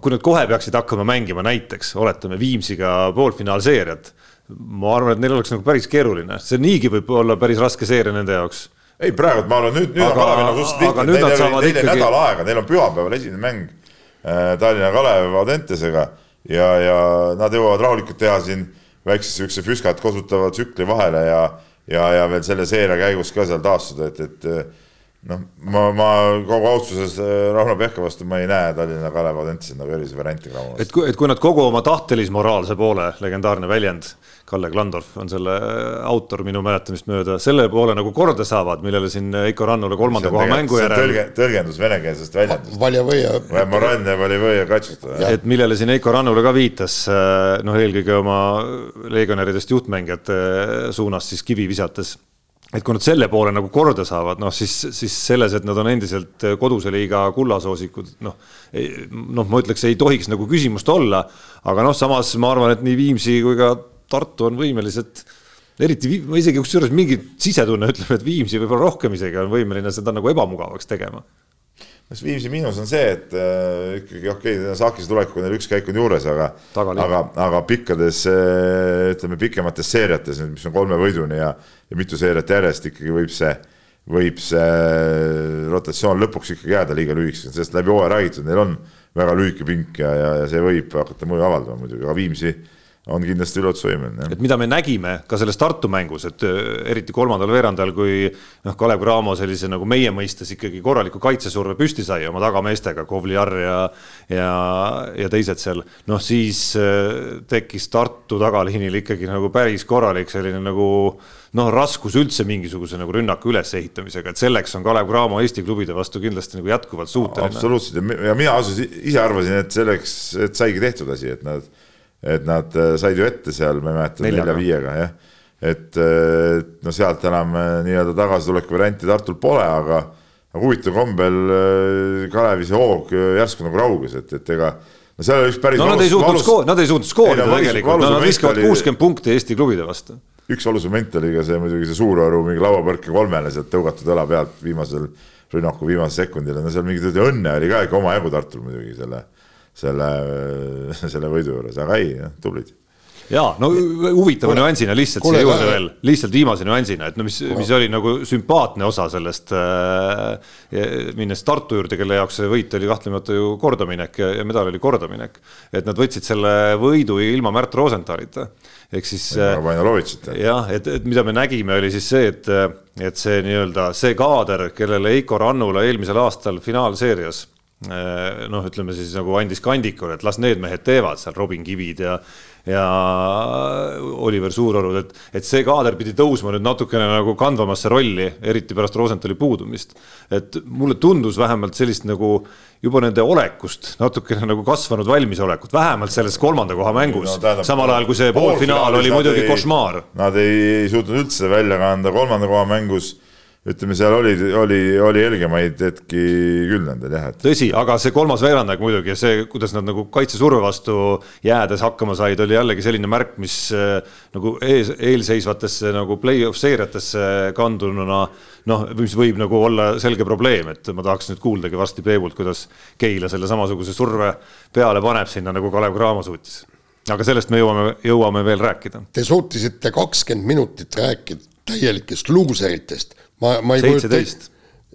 kui nad kohe peaksid hakkama mängima näiteks, oletame Viimsiga poolfinaalseeriat, ma arvan, et neil oleks nagu päris keeruline, see niigi võib olla päris raske seeria nende jaoks. ei, praegu ma arvan, nüüd, nüüd aga, on Kalevil nagu suhteliselt lihtne, neil neile ikkagi... nädal aega, neil on pühapäeval esimene mäng äh, Tallinna Kalev Audentesega. Ja, ja nad jõuavad rahulikult teha siin väikse siukse füskat kosutava tsükli vahele ja ja, ja veel selle seeria käigus ka seal taastuda, et, et noh, ma, ma kogu austuses äh, Rauno Pehka vastu ma ei näe Tallinna Kalev Audentesel nagu erilisi variante. et kui, et kui nad kogu oma tahtelis-moraalse poole, legendaarne väljend Kalle Klandorf on selle autor minu mäletamist mööda, selle poole nagu korda saavad, millele siin Heiko Rannula kolmanda koha mängu järel. tõlge, tõlgendus venekeelsest väljendust. Valjavõia. Moranne, Valjavõia, Katsuta. et millele siin Heiko Rannula ka viitas, noh, eelkõige oma legionäridest juhtmängijate suunas siis kivi visates et kui nad selle poole nagu korda saavad, noh siis, siis selles, et nad on endiselt koduse liiga kullasoosikud, noh, noh, ma ütleks, ei tohiks nagu küsimust olla, aga noh, samas ma arvan, et nii Viimsi kui ka Tartu on võimelised, eriti ma isegi kusjuures mingi sisetunne ütleb, et Viimsi võib-olla rohkem isegi on võimeline seda nagu ebamugavaks tegema. Kas Viimsi miinus on see, et äh, ikkagi okei okay,, Saakise tulekuga neil üks käik on juures, aga, aga, aga pikkades äh, ütleme pikemates seeriates, mis on kolme võiduni ja, ja mitu seeriat järjest ikkagi võib see võib see rotatsioon lõpuks ikkagi jääda liiga lühikeseks, sellest läbi hooaja räägitud, neil on väga lühike pink ja, ja, ja see võib hakata mõju avaldama muidugi, aga Viimsi on kindlasti üllatusvõimeline. et mida me nägime ka selles Tartu mängus, et äh, eriti kolmandal veerandal, kui noh, Kalev Cramo sellise nagu meie mõistes ikkagi korraliku kaitsesurve püsti sai oma tagameestega, Kovliar ja ja, ja teised seal, noh siis äh, tekkis Tartu tagaliinil ikkagi nagu päris korralik selline nagu noh, raskus üldse mingisuguse nagu rünnaku ülesehitamisega, et selleks on Kalev Cramo Eesti klubide vastu kindlasti nagu jätkuvalt suuteline. absoluutselt ja mina asusin, ise arvasin, et selleks, et saigi tehtud asi, et nad et nad äh, said ju ette seal, ma ei mäleta, nelja-viiega jah. et äh, no sealt enam äh, nii-öelda tagasituleku varianti Tartul pole, aga aga huvitaval kombel Kalevi see hoog järsku nagu rauges, et, et ega no seal oli üks päris no nad ei suutnud skoor, nad ei suutnud skoorida tegelikult, no, nad viskavad kuuskümmend punkti Eesti klubide vastu. üks valus moment oli ka see muidugi see Suuroru mingi lauapõrke kolmele sealt tõugatud õla pealt viimasel rünnaku viimasel sekundil, no seal mingit õnne oli ka ikka omajagu Tartul muidugi selle selle, selle võidu juures, aga ei, tublid ja no huvitava nüansina lihtsalt siia juurde veel, lihtsalt viimase nüansina, et no mis, mis oli nagu sümpaatne osa sellest äh,. minnes Tartu juurde, kelle jaoks see võit oli kahtlemata ju kordaminek ja, ja medal oli kordaminek. et nad võtsid selle võidu ilma Märt Rosenthalita, ehk siis. Äh, jah, et, et mida me nägime, oli siis see, et, et see nii-öelda see kaader, kellele Heiko Rannula eelmisel aastal finaalseerias Äh, noh, ütleme siis nagu andis kandikule, et las need mehed teevad seal Robin Kivid ja ja Oliver Suurorud, et, et see kaader pidi tõusma nüüd natukene nagu kandvamasse rolli, eriti pärast Rosenthali puudumist. et mulle tundus vähemalt sellist nagu juba nende olekust natukene nagu kasvanud valmisolekut, vähemalt selles kolmanda koha mängus no,. samal ajal kui see poolfinaal oli muidugi košmaar. Nad ei, ei suutnud üldse välja kanda kolmanda koha mängus ütleme, seal oli, oli, oli helgemaid hetki küll nendel jah et.... tõsi, aga see kolmas veerandaeg muidugi ja see, kuidas nad nagu kaitsesurve vastu jäädes hakkama said, oli jällegi selline märk, mis äh, nagu ees, eelseisvatesse nagu play-off seeriatesse kandununa noh, mis võib nagu olla selge probleem, et ma tahaks nüüd kuuldagi varsti Peebult, kuidas Keila selle samasuguse surve peale paneb sinna, nagu Kalev Cramo suutis aga sellest me jõuame, jõuame veel rääkida. Te suutisite kakskümmend minutit rääkida täielikest luuseritest ma, ma ei seitseteist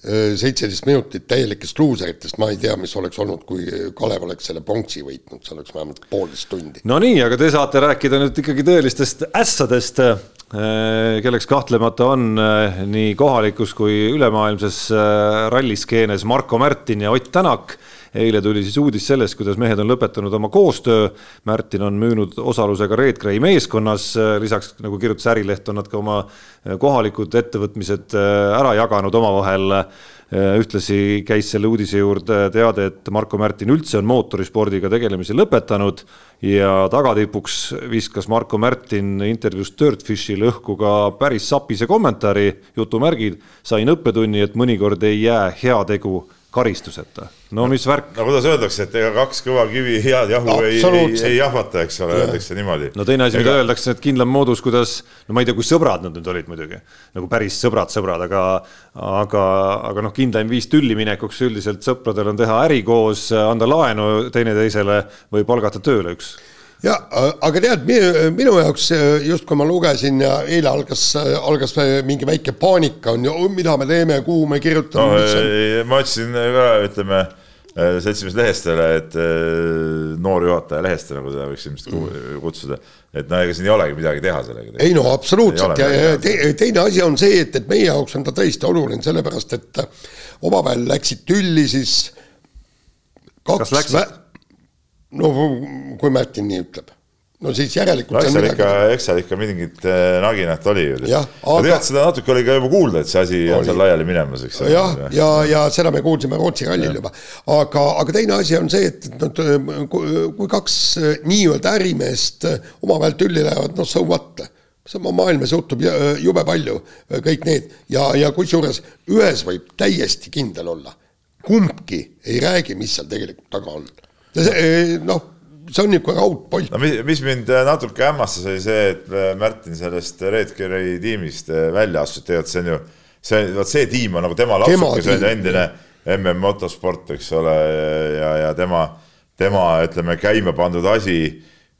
seitseteist minutit täielikest luuseritest, ma ei tea, mis oleks olnud, kui Kalev oleks selle pronksi võitnud, see oleks vähemalt poolteist tundi. no nii, aga te saate rääkida nüüd ikkagi tõelistest ässadest, kelleks kahtlemata on nii kohalikus kui ülemaailmses ralliskeenes Marko Märtin ja Ott Tänak eile tuli siis uudis sellest, kuidas mehed on lõpetanud oma koostöö. Märtin on müünud osaluse ka Red Gray meeskonnas, lisaks nagu kirjutas Ärileht, on nad ka oma kohalikud ettevõtmised äh, ära jaganud omavahel. Äh, ühtlasi käis selle uudise juurde teade, et Marko Märtin üldse on mootorispordiga tegelemise lõpetanud ja tagatipuks viskas Marko Märtin intervjuus Dirtfishile õhku ka päris sapise kommentaari, jutumärgid, sain õppetunni, et mõnikord ei jää heategu karistuseta. no mis värk. no kuidas öeldakse, et ega kaks kõva kivi head jahu no, ei, ei, ei jahvata, eks ole, öeldakse niimoodi. no teine asi ega..., mida öeldakse, et kindlam moodus, kuidas, no ma ei tea, kui sõbrad nad nüüd olid muidugi, nagu päris sõbrad-sõbrad, aga, aga, aga noh, kindlaim viis tülli minekuks üldiselt sõpradel on teha äri koos, anda laenu teineteisele või palgata tööle üks ja aga tead, minu jaoks just kui ma lugesin ja eile algas, algas mingi väike paanika on ju, mida me teeme, kuhu me kirjutame no,. ma otsin ka, ütleme seltsimees Lehestele, et noor juhataja Leheste, nagu teda võiks ilmselt mm. kutsuda, et no ega siin ei olegi midagi teha sellega. ei no absoluutselt ja, ja te, teine asi on see, et, et meie jaoks on ta tõesti oluline, sellepärast et omavahel läksid tülli siis kaks kas läksid? No kui Martin nii ütleb no siis järelikult no, eks seal ikka, eks seal ikka mingit äh, naginat oli ju. aga... tegelikult seda natuke oli ka juba kuulda, et see asi oli. on seal laiali minemas, eks. jah, ja, ja, ja seda me kuulsime Rootsi rallil juba. aga, aga teine asi on see, et nad, kui kaks äh, nii-öelda ärimeest äh, omavahel tülli lähevad, noh so what sama maailmas juhtub jube palju, kõik need ja, ja kusjuures ühes võib täiesti kindel olla, kumbki ei räägi, mis seal tegelikult taga on noh, see on niisugune raudpolt. no mis, mis mind äh, natuke hämmastas, oli see, et äh, Märtin sellest Redgeri tiimist äh, välja astus, tegelikult see on ju, see, vot see tiim on nagu tema lapsuke, see on ju endine MM motosport, eks ole, ja, ja tema, tema ütleme, käima pandud asi,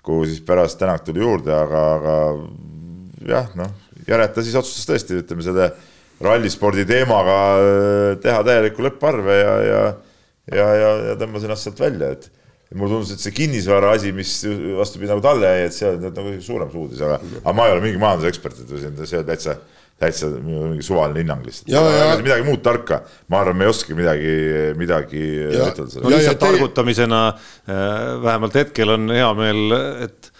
kuhu siis pärast Tänak tuli juurde, aga, aga jah, noh, järelikult ta siis otsustas tõesti, ütleme selle rallispordi teemaga teha täielikku lõpparve ja, ja ja, ja, ja tõmbas ennast sealt välja, et mulle tundus, et see kinnisvara asi, mis vastupidi nagu talle jäi, et see on nagu suurem suudis, aga, aga ma ei ole mingi majandusekspert, et see on täitsa, täitsa mingi suvaline hinnang lihtsalt. midagi muud tarka, ma arvan, me ei oskagi midagi, midagi ütelda no lihtsalt targutamisena äh, vähemalt hetkel on hea meel, et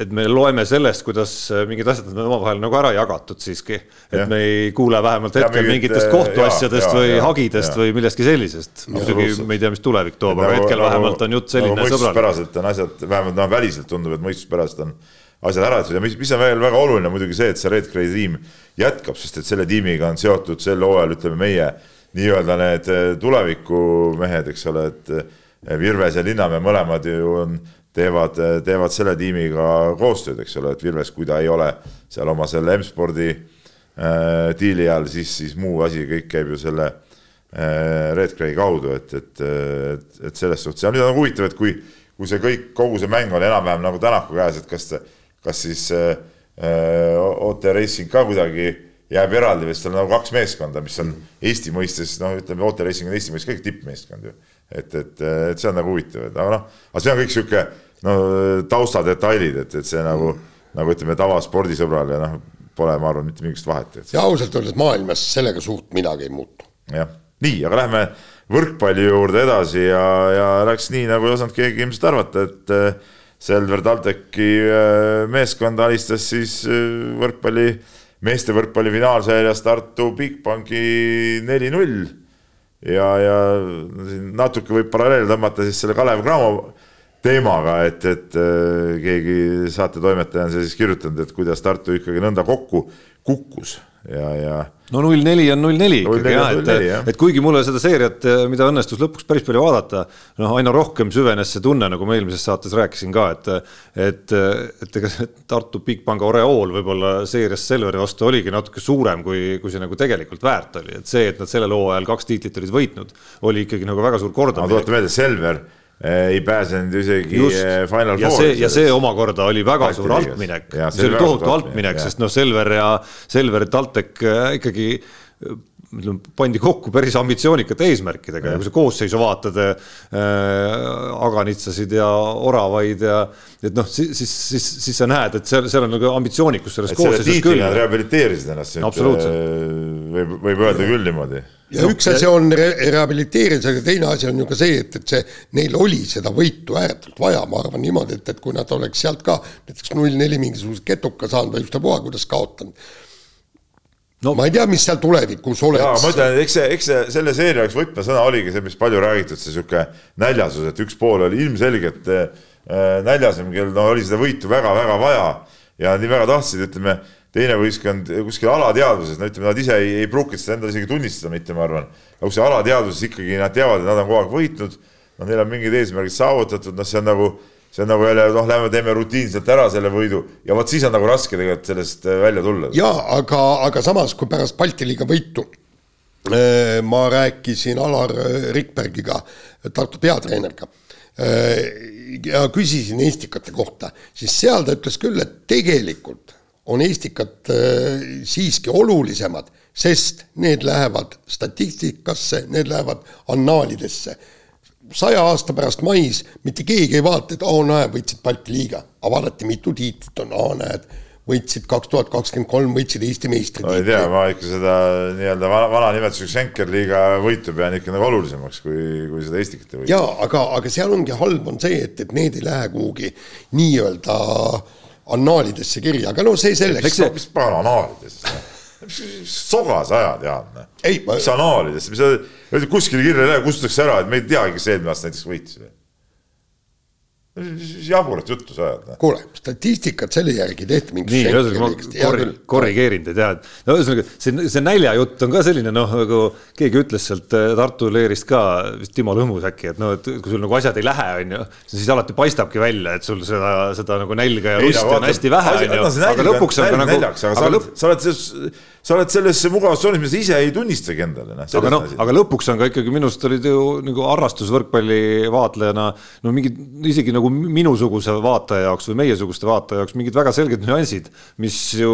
et me loeme sellest, kuidas äh, mingid asjad on omavahel nagu ära jagatud siiski. et ja. me ei kuule vähemalt hetkel mingit, mingitest äh, kohtuasjadest ja, või ja, hagidest ja. või millestki sellisest. muidugi me ei tea, mis tulevik toob, aga nagu, hetkel nagu, vähemalt on jutt selline nagu sõbralik. mõistuspäraselt on asjad, vähemalt no väliselt tundub, et mõistuspäraselt on asjad ära tehtud ja mis, mis on veel väga oluline muidugi see, et see Red Gray tiim jätkab, sest et selle tiimiga on seotud sel hooajal, ütleme meie nii-öelda need äh, tulevikumehed, eks ole, et Virves ja Linnamäe mõlemad ju on teevad, teevad selle tiimiga koostööd, eks ole, et Virves, kui ta ei ole seal oma selle M-spordi äh, diili all, siis, siis muu asi kõik käib ju selle äh, Red Gray kaudu, et, et, et, et selles suhtes. Ja nüüd on huvitav, et kui, kui see kõik, kogu see mäng on enam-vähem nagu Tänaku käes, et kas, kas siis äh, OT Racing ka kuidagi jääb eraldi, vist on nagu kaks meeskonda, mis on Eesti mõistes, noh, ütleme, OT Racing on Eesti mõistes kõik tippmeeskond ju et, et, et see on nagu huvitav, et aga noh, aga see on kõik sihuke no taustadetailid, et, et see nagu mm., nagu ütleme, tavaspordisõbrale noh, pole, ma arvan, mitte mingisugust vahet. ja ausalt öeldes maailmas sellega suurt midagi ei muutu. jah, nii, aga lähme võrkpalli juurde edasi ja, ja läks nii, nagu ei osanud keegi ilmselt arvata, et äh, Selver TalTechi äh, meeskond alistas siis äh, võrkpalli, meeste võrkpalli finaalseerias Tartu Bigbanki neli-null ja, ja natuke võib paralleele tõmmata siis selle Kalev Cramo teemaga, et, et äh, keegi saatetoimetaja on siis kirjutanud, et kuidas Tartu ikkagi nõnda kokku kukkus ja, ja. no null neli on null neli ikkagi jah, et, et kuigi mulle seda seeriat, mida õnnestus lõpuks päris palju vaadata, noh, aina rohkem süvenes see tunne, nagu ma eelmises saates rääkisin ka, et, et, et ega see Tartu Bigpanga oreool võib-olla seerias Selveri vastu oligi natuke suurem, kui, kui see nagu tegelikult väärt oli, et see, et nad sellel hooajal kaks tiitlit olid võitnud, oli ikkagi nagu väga suur kordamine. ma tuletan meelde, Selver ei pääsenud isegi Just. Eh, Final Fouri. ja see omakorda oli väga suur altminek, see oli tohutu altminek, sest noh, Selver ja Selver TalTech äh, ikkagi ütleme, pandi kokku päris ambitsioonikate eesmärkidega ja kui sa koosseisu vaatad äh,, aganitsasid ja oravaid ja et noh, siis, siis, siis, siis sa näed, et seal, seal on nagu ambitsioonikus selles koosseisus küll. Rehabiliteerisid ennast. võib, võib öelda küll niimoodi. Ja üks asi on re rehabiliteerides, aga teine asi on ju ka see, et, et see, neil oli seda võitu ääretult vaja, ma arvan niimoodi, et, et kui nad oleks sealt ka näiteks null neli mingisuguse ketuka saanud või ükstapuha, kuidas kaotanud. No ma ei tea, mis seal tulevikus oleks. ma ütlen, eks see, eks see selle seeria üks võtmesõna oligi see, mis palju räägitud, see sihuke näljasus, et üks pool oli ilmselgelt äh, näljasem, kel no oli seda võitu väga-väga vaja. Ja nii väga tahtsid, ütleme teine võistkond kuskil alateadvuses, no ütleme, nad ise ei, ei pruukinud seda endale isegi tunnistada mitte, ma arvan. aga kuskil alateadvuses ikkagi nad teavad, et nad on kogu aeg võitnud, no neil on mingid eesmärgid saavutatud, noh, see on nagu, see on nagu jälle noh, lähme teeme rutiinselt ära selle võidu ja vot siis on nagu raske tegelikult sellest äh, välja tulla. ja aga, aga samas, kui pärast Balti liiga võitu äh, ma rääkisin Alar Rikbergiga, Tartu peatreeneriga ja küsisin Estikate kohta, siis seal ta ütles küll, et tegelikult on Estikad äh, siiski olulisemad, sest need lähevad statistikasse, need lähevad annaalidesse. saja aasta pärast mais mitte keegi ei vaata, et oo, näe, võitsid Balti liiga, aga vaadati, mitu tiitlit on, aa, näed võitsid kaks tuhat kakskümmend kolm, võitsid Eesti meistritiitli. ma ei tea, ma ikka seda nii-öelda vana, vana nimetusega Schenker-liiga võitu pean ikka nagu olulisemaks kui, kui seda Estikate võitu. jaa, aga, aga seal ongi halb on see, et, et need ei lähe kuhugi nii-öelda annaalidesse kirja, aga no see selleks. See... mis annaalidesse? sogas ajad, Jaan. Ma... mis annaalidesse, mis sa, kuskile kirja ei lähe, kustutatakse ära, et me ei teagi, kes eelmine aasta näiteks võitis või jaburat juttu sa ajad. Noh. kuule, statistikat selle järgi tehti mingi. nii, ühesõnaga ma korri, korrigeerin teid jah, et no ühesõnaga see, see naljajutt on ka selline noh, nagu keegi ütles sealt äh, Tartu leerist ka, vist Timo Lõhmus äkki, et noh, et kui sul nagu asjad ei lähe, on ju, siis alati paistabki välja, et sul seda, seda nagu nälga ja lusti on hästi vähe, on ju, aga lõpuks on ka nagu. aga lõpp. sa oled selles sa oled selles mugavustsoonis, mida sa ise ei tunnistagi endale. Noh, aga noh, aga lõpuks on ka ikkagi minu arust olid ju nagu harrastusvõrkpalli vaatlejana no mingid isegi nagu minusuguse vaataja jaoks või meiesuguste vaataja jaoks mingid väga selged nüansid, mis ju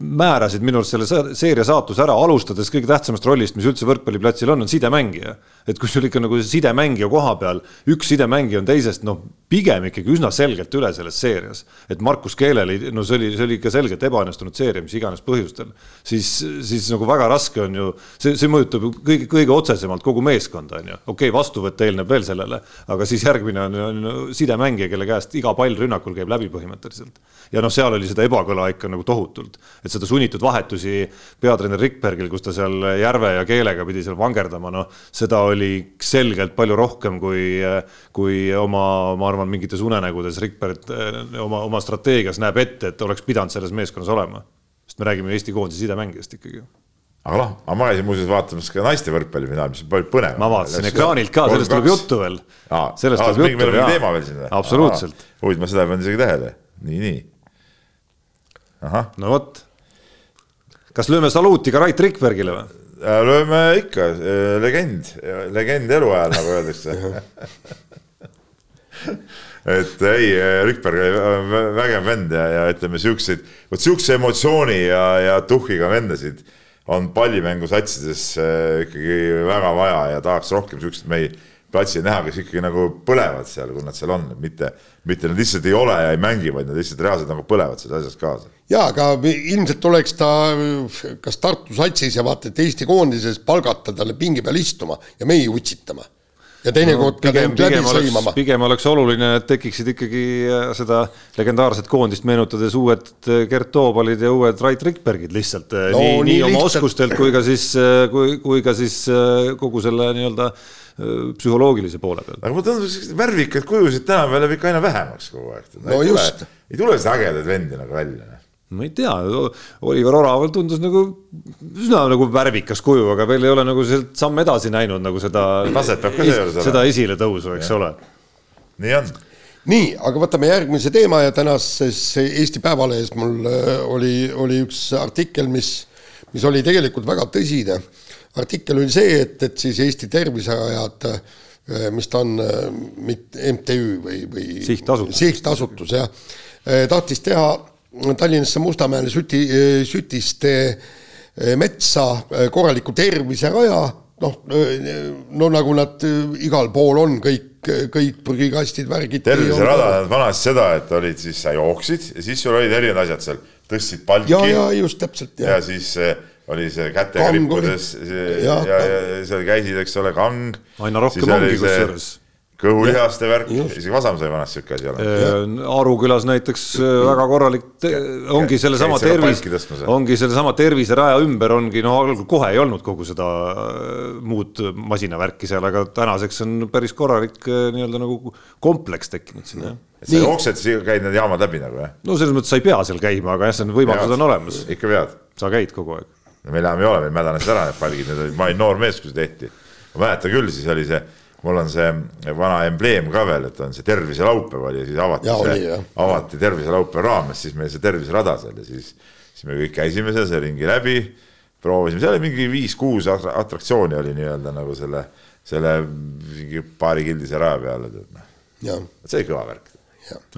määrasid minu arust selle seeria saatuse ära, alustades kõige tähtsamast rollist, mis üldse võrkpalliplatsil on, on sidemängija. et kui sul ikka nagu sidemängija koha peal, üks sidemängija on teisest, noh, pigem ikkagi üsna selgelt üle selles seerias. et Markus Keelel, no see oli, see oli ikka selgelt ebaõnnestunud seeria, mis iganes põhjustel. siis, siis nagu väga raske on ju, see, see mõjutab ju kõige, kõige otsesemalt kogu meeskonda, on ju. okei okay,, vastuvõtt eelneb veel sellele, aga siis järgmine on, on sidemängija, kelle käest iga pall rünnakul käib läbi põhimõtteliselt. ja noh, seal oli seda ebakõla ikka nagu tohutult et seda sunnitud vahetusi peatreener Rikbergil, kus ta seal Järve ja Keelega pidi seal vangerdama, noh, seda oli selgelt palju rohkem kui, kui oma, ma arvan, mingites unenägudes Rikberg eh, oma, oma strateegias näeb ette, et oleks pidanud selles meeskonnas olema. sest me räägime Eesti koondise sidemängijast ikkagi aga noh, aga ma käisin muuseas vaatamas ka naiste võrkpallifinaali, mis on palju põnevam. ma vaatasin ekraanilt ka, sellest tuleb juttu veel. sellest tuleb juttu veel, teema veel siin või? absoluutselt. huvitav, ma seda ei pannud isegi tähele, nii, nii. No vot, kas lööme saluuti ka Rait Rikbergile või? Äh, lööme ikka, äh, legend, legend eluajal, nagu öeldakse et ei, Rikberg oli vägev vend ja, ja ütleme siukseid, vot siukse emotsiooni ja, ja tuhhiga vendasid on pallimängusatsides äh, ikkagi väga vaja ja tahaks rohkem siukseid mehi platsil näha, kes ikkagi nagu põlevad seal, kui nad seal on, mitte, mitte nad lihtsalt ei ole ja ei mängi, vaid nad lihtsalt reaalselt nagu põlevad selles asjas kaasa. Jaa, aga ilmselt oleks ta kas Tartu satsis ja vaata, et Eesti koondises palgata talle pingi peal istuma ja mehi utsitama ja teinekord no, ka pigem, läbi sõimama. pigem oleks oluline, et tekiksid ikkagi äh, seda legendaarset koondist meenutades uued äh, Gert Toobalid ja uued Rait Rikbergid lihtsalt äh, no, nii, nii, nii oma lihtsalt. oskustelt kui ka siis, kui, kui ka siis kogu selle nii-öelda psühholoogilise poole peal. aga mulle tundub, et värvikaid kujusid tänapäeval jääb ikka aina vähemaks kogu aeg. no ei just. ei tule seda ägedaid vendi nagu välja ma ei tea, Oliver Oraval tundus nagu üsna nagu värvikas kuju, aga veel ei ole nagu sealt samm edasi näinud nagu seda. taset peab ka seejuures olema. seda esiletõusu, eks ja. ole. nii on. nii, aga võtame järgmise teema ja tänases Eesti Päevalehes mul äh, oli, oli üks artikkel, mis, mis oli tegelikult väga tõsine. artikkel oli see, et, et siis Eesti Terviserajad, äh, mis ta on, äh, MTÜ või, või sihtasutus, sihtasutus jah, tahtis teha Tallinnasse Mustamäele süti, sütiste eh, metsa eh, korraliku terviseraja, noh, eh, no nagu nad igal pool on, kõik, kõik prügikastid, värgid. terviserada tähendab vanasti seda, et olid siis, sa jooksid ja siis sul olid erinevad asjad seal, tõstsid palki. ja, ja just täpselt. ja siis oli see kätega rippudes ja, ja, ja seal käisid, eks ole, kang. aina rohkem ongi kusjuures kõhulihaste värk, isegi Vasam sai vanasti siuke asi olema. Arukülas näiteks äh, väga korralik, ongi sellesama tervis, ongi sellesama terviseraja ümber ongi noh, algul kohe ei olnud kogu seda äh, muud masinavärki seal, aga tänaseks on päris korralik äh, nii-öelda nagu kompleks tekkinud sinna jah et sa jooksed, siis käid need jaamad läbi nagu jah? no selles mõttes sa ei pea seal käima, aga jah, see on võimalused on olemas. ikka pead. sa käid kogu aeg. no meil enam ei ole, meil mädanesid ära need palgid, need olid, ma olin noor mees, kui see tehti. ma mäletan küll, siis oli see mul on see vana embleem ka veel, et on see terviselaupäev oli ja siis avati ja, see, avati terviselaupäeva raames siis meil see terviserada seal ja siis, siis me kõik käisime seal see ringi läbi, proovisime, seal oli mingi viis-kuus atraktsiooni oli nii-öelda nagu selle, selle mingi paarikildise raja peal, et noh. see oli kõva värk.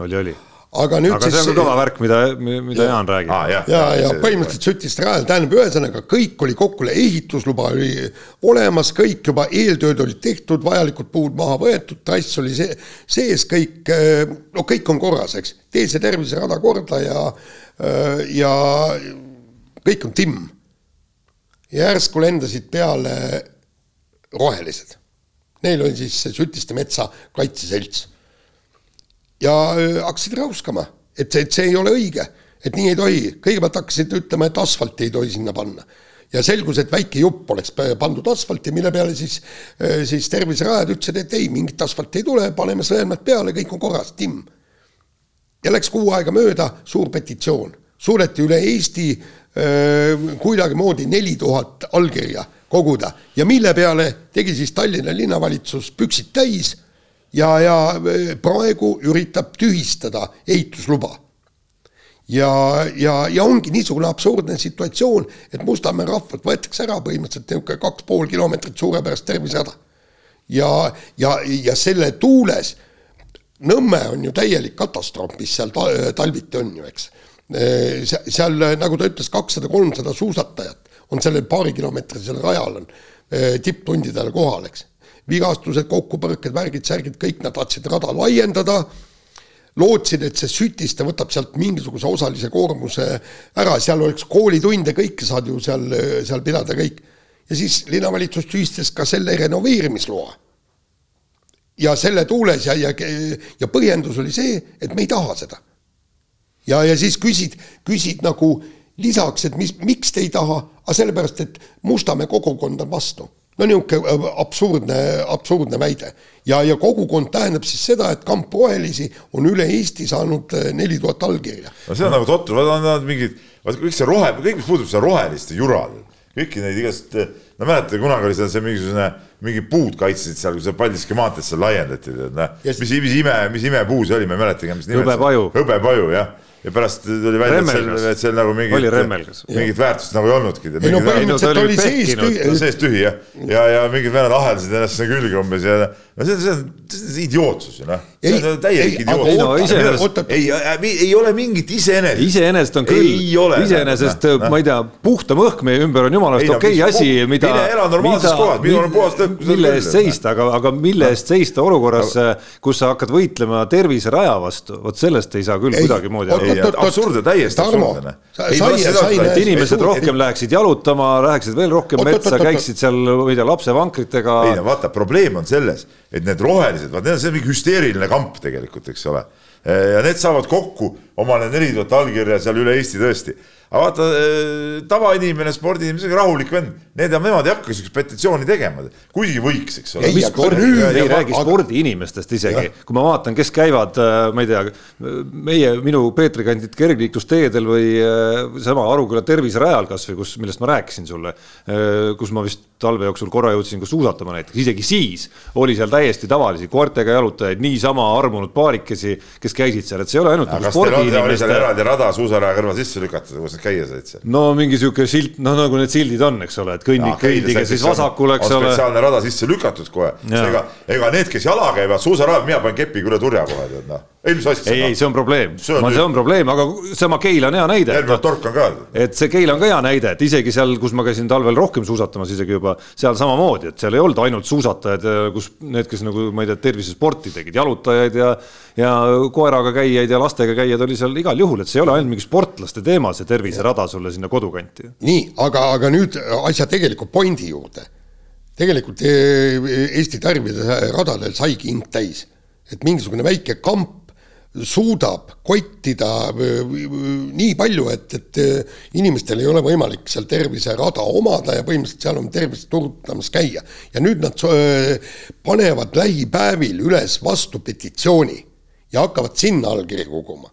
oli, oli aga nüüd aga siis. see on ka kõva värk, mida, mida ja. Jaan räägib ah,. ja, ja, ja põhimõtteliselt Sütist rajal, tähendab, ühesõnaga kõik oli kokku, ehitusluba oli olemas, kõik juba eeltööd olid tehtud, vajalikud puud maha võetud, trass oli see, sees, kõik, no kõik on korras, eks. tee see terviserada korda ja, ja kõik on timm. ja järsku lendasid peale rohelised. Neil oli siis Sütiste metsa kaitseselts ja hakkasid räuskama, et see, et see ei ole õige, et nii ei tohi. kõigepealt hakkasid ütlema, et asfalti ei tohi sinna panna. ja selgus, et väike jupp oleks pandud asfalti, mille peale siis, siis terviserajad ütlesid, et ei, mingit asfalti ei tule, paneme sõelmed peale, kõik on korras, timm. ja läks kuu aega mööda, suur petitsioon, suudeti üle Eesti kuidagimoodi neli tuhat allkirja koguda ja mille peale tegi siis Tallinna linnavalitsus püksid täis ja, ja e, praegu üritab tühistada ehitusluba. ja, ja, ja ongi niisugune absurdne situatsioon, et Mustamäe rahvalt võetakse ära põhimõtteliselt niisugune kaks pool kilomeetrit suurepärast tervisehäda. ja, ja, ja selle tuules, Nõmme on ju täielik katastroof, mis seal talviti on ju, eks. E, seal, nagu ta ütles, kakssada, kolmsada suusatajat on sellel paarikilomeetrisel rajal on e, tipptundidel kohal, eks vigastused, kokkupõrked, värgid, särgid, kõik nad tahtsid rada laiendada, lootsid, et see Sütiste võtab sealt mingisuguse osalise koormuse ära, seal oleks koolitunde, kõike saad ju seal, seal pidada, kõik. ja siis linnavalitsus tühistas ka selle renoveerimisloa. ja selle tuules ja, ja, ja põhjendus oli see, et me ei taha seda. ja, ja siis küsid, küsid nagu lisaks, et mis, miks te ei taha, aga sellepärast, et Mustamäe kogukond on vastu no niisugune äh, absurdne, absurdne väide. ja, ja kogukond tähendab siis seda, et Kamp Rohelisi on üle Eesti saanud äh, neli tuhat allkirja. no see on nagu totter, vaata nad mingid, vaata kõik see rohe, kõik, mis puudutab seda roheliste jura, kõiki neid igast, no mäletate, kunagi oli seal see mingisugune, mingi puud kaitsesid seal, kui seal Paldiski maanteed seal laiendati, tead noh, mis, mis ime, mis imepuu see oli, ma ei mäletagi, mis nimi. hõbepaju. hõbepaju, jah ja pärast tuli välja, et seal, et seal nagu mingit, mingit väärtust nagu ei olnudki. ei no põhimõtteliselt oli sees tühi. sees tühi jah, ja, ja mingid vennad aheldasid ennast sinna külge umbes ja no see, see on, see on idiootsus ju noh. see on täielik idiootsus. ei, ei, ei ole mingit iseenesest. iseenesest on küll, iseenesest ma ei tea, puhtam õhk meie ümber on jumala eest okei asi, mida. mine ela normaalses kohas, minul on puhas õhk. mille eest seista, aga, aga mille eest seista olukorras, kus sa hakkad võitlema terviseraja vastu, vot sellest ei saa küll kuidagimoodi aru absurdne, täiesti absurdne. et inimesed rohkem läheksid jalutama, läheksid veel rohkem metsa, käiksid seal, ma ei tea, lapsevankritega. ei no vaata, probleem on selles, et need rohelised, vaat need on see mingi hüsteeriline kamp tegelikult, eks ole. ja need saavad kokku omale neli tuhat allkirja seal üle Eesti tõesti aga vaata äh, tavainimene, spordiinimene, rahulik vend, need ja nemad ei hakka siukest petitsiooni tegema, kuigi võiks, eks ole. ei, spordi, ei räägi aga... spordiinimestest isegi, kui ma vaatan, kes käivad, äh, ma ei tea, meie, minu Peetri kandid kergliiklusteedel või äh, sama Aruküla terviserajal kasvõi, kus, millest ma rääkisin sulle, kus ma vist talve jooksul korra jõudsin ka suusatama näiteks, isegi siis oli seal täiesti tavalisi koertega jalutajaid, niisama armunud paarikesi, kes käisid seal, et see ei ole ainult nagu spordiinimeste. oli seal eraldi rada suusaraja kõrva sisse lükatud, kus nad käia said seal? no mingi sihuke silt, noh nagu need sildid on, eks ole, et kõnni, kõndige siis vasakule, eks ole. spetsiaalne rada sisse lükatud kohe, ega, ega need, kes jala käivad suusarajal, mina panen kepiga üle turja kohe, tead noh. Asja. ei, ei, see on probleem, see on, probleem, aga sama Keila on hea näide. Helmut Tork on ka. et see Keila on ka hea näide, et isegi seal, kus ma käisin talvel rohkem suusatamas isegi juba, seal samamoodi, et seal ei olnud ainult suusatajad, kus need, kes nagu ma ei tea, tervisesporti tegid, jalutajaid ja ja koeraga käijaid ja lastega käijaid oli seal igal juhul, et see ei ole ainult mingi sportlaste teema, see terviserada sulle sinna kodukanti. nii, aga, aga nüüd asja tegelikult pointi juurde. tegelikult eh, Eesti tärvide radadel saigi hing täis, et mingisugune väike kamp suudab kottida nii palju, et, et inimestel ei ole võimalik seal terviserada omada ja põhimõtteliselt seal on tervist turutamas käia. ja nüüd nad panevad lähipäevil üles vastu petitsiooni ja hakkavad sinna allkirju koguma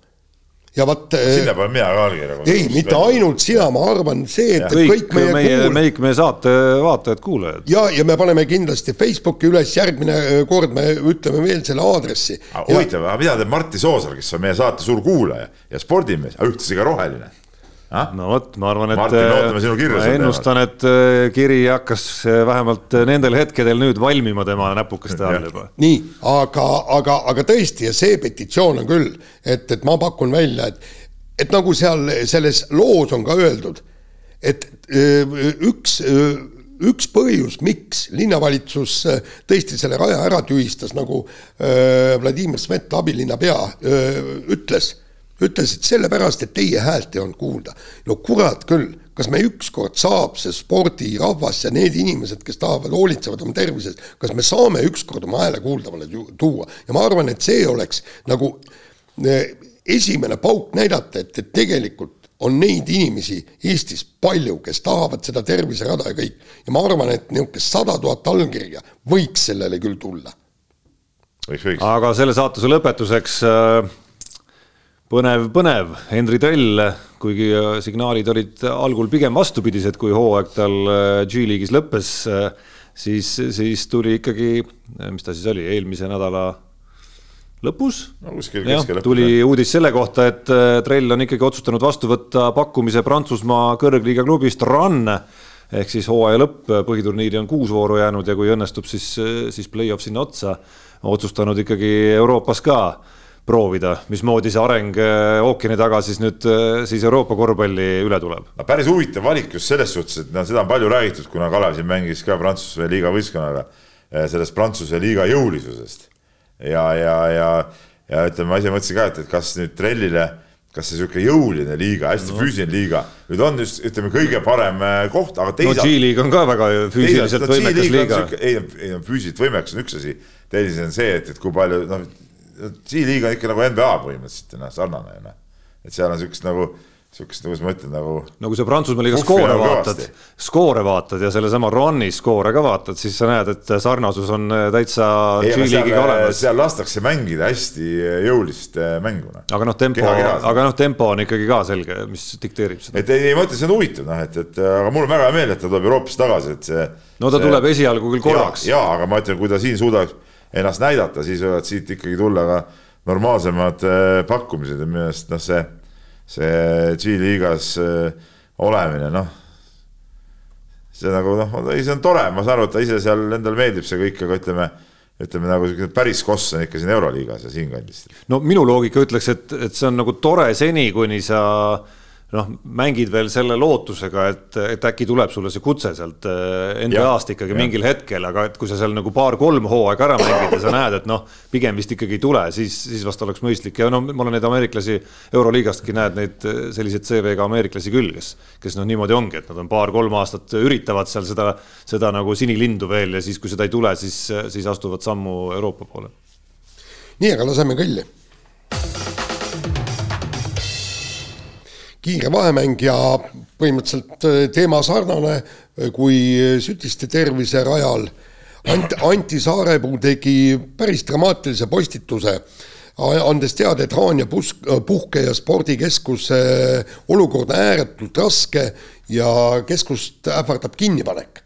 ja vot. sinna panen mina ka allkirja. ei, mitte ainult sina, ma arvan see, et kõik, kõik meie, meie kuul..., kõik meie saate vaatajad-kuulajad. ja, ja me paneme kindlasti Facebooki üles, järgmine kord me ütleme veel selle aadressi. huvitav, aga mida teeb Martti Soosaar, kes on meie saate suur kuulaja ja spordimees, aga ühtlasi ka roheline no vot, ma arvan, et Martin, ma ennustan, et äh, kiri hakkas äh, vähemalt äh, nendel hetkedel nüüd valmima tema näpukeste all juba. nii, aga, aga, aga tõesti ja see petitsioon on küll, et, et ma pakun välja, et, et nagu seal selles loos on ka öeldud, et üks üks põhjus, miks linnavalitsus tõesti selle raja ära tühistas, nagu Vladimir Svet, abilinnapea, ütles ütlesid sellepärast, et teie häält ei olnud kuulda. no kurat küll, kas me ükskord saab see spordirahvas ja need inimesed, kes tahavad, hoolitsevad oma tervise eest, kas me saame ükskord oma hääle kuuldavale tuua ja ma arvan, et see oleks nagu esimene pauk näidata, et, et tegelikult on neid inimesi Eestis palju, kes tahavad seda terviserada ja kõik. ja ma arvan, et niisugune sada tuhat allkirja võiks sellele küll tulla. aga selle saatuse lõpetuseks äh põnev, põnev, Henri Trell, kuigi äh, signaalid olid algul pigem vastupidised, kui hooaeg tal äh, G-liigis lõppes, äh, siis, siis tuli ikkagi, mis ta siis oli, eelmise nädala lõpus no,. tuli uudis selle kohta, et Trell on ikkagi otsustanud vastu võtta pakkumise Prantsusmaa kõrgliiga klubist Rann ehk siis hooaja lõpp, põhiturniiri on kuus vooru jäänud ja kui õnnestub, siis, siis play-off sinna otsa. otsustanud ikkagi Euroopas ka proovida, mismoodi see areng äh, ookeani taga siis nüüd äh, siis Euroopa korvpalli üle tuleb. no päris huvitav valik just selles suhtes, et noh, seda on palju räägitud, kuna Kalev siin mängis ka Prantsuse liiga võistkonnaga, äh, sellest Prantsuse liiga jõulisusest. ja, ja, ja, ja ütleme, ma ise mõtlesin ka, et, et kas nüüd trellile, kas see sihuke jõuline liiga, hästi no. füüsiline liiga, nüüd on just ütleme, kõige parem koht, aga teisalt. no G-liig on ka väga füüsiliselt teisalt, võimekas liiga. ei, ei füüsiliselt võimekas on üks asi, teine on see, et, et kui palju noh C-liiga on ikka nagu NBA põhimõtteliselt noh, sarnane noh. et seal on siukest nagu, siukest, kuidas ma ütlen nagu. no kui sa Prantsusmaa liiga skoore nagu vaatad, skoore vaatad ja sellesama Roni skoore ka vaatad, siis sa näed, et sarnasus on äh, täitsa olemas. seal lastakse mängida hästi jõulist äh, mängu noh. aga noh, tempo, aga noh, tempo on ikkagi ka selge, mis dikteerib seda. et ei, ei ma ütlen, see on huvitav noh, et, et aga mul on väga hea meel, et ta tuleb Euroopasse tagasi, et see. no ta see, tuleb esialgu küll korraks. ja, aga ma ütlen, kui ta siin suudaks ennast näidata, siis võivad siit ikkagi tulla ka normaalsemad äh, pakkumised ja minu meelest noh, see, see G-liigas äh, olemine, noh, see nagu noh, ei, see on tore, ma saan aru, et ta ise seal endale meeldib see kõik, aga ütleme ütleme nagu päris koss on ikka siin Euroliigas ja siinkandis. no minu loogika ütleks, et, et see on nagu tore seni, kuni sa äh, noh, mängid veel selle lootusega, et, et äkki tuleb sulle see kutse sealt äh, NBA-st ikkagi ja. mingil hetkel, aga et kui sa seal nagu paar-kolm hooaega ära mängid ja sa näed, et noh, pigem vist ikkagi ei tule, siis, siis vast oleks mõistlik ja no ma olen neid ameeriklasi Euroliigastki näed neid äh, selliseid CV-ga ameeriklasi küll, kes, kes noh, niimoodi ongi, et nad on paar-kolm aastat üritavad seal seda, seda nagu sinilindu veel ja siis, kui seda ei tule, siis, siis astuvad sammu Euroopa poole. nii, aga laseme kõlli kiire vahemäng ja põhimõtteliselt äh, teema sarnane äh, kui Sütiste tervise rajal. Ant-, Anti Saarepuu tegi päris dramaatilise postituse, andes teada, et Haanja pus-, puhke- ja spordikeskuse olukord on ääretult raske ja keskust ähvardab kinnipanek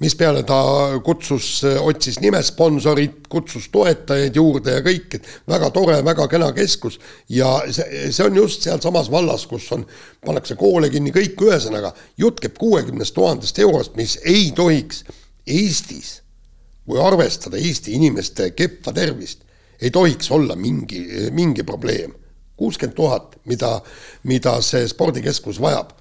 mispeale ta kutsus, otsis nimesponsorit, kutsus toetajaid juurde ja kõik, et väga tore, väga kena keskus. ja see, see on just sealsamas vallas, kus on, pannakse koole kinni, kõik, ühesõnaga jutt käib kuuekümnest tuhandest eurost, mis ei tohiks Eestis, kui arvestada Eesti inimeste kehva tervist, ei tohiks olla mingi, mingi probleem. kuuskümmend tuhat, mida, mida see spordikeskus vajab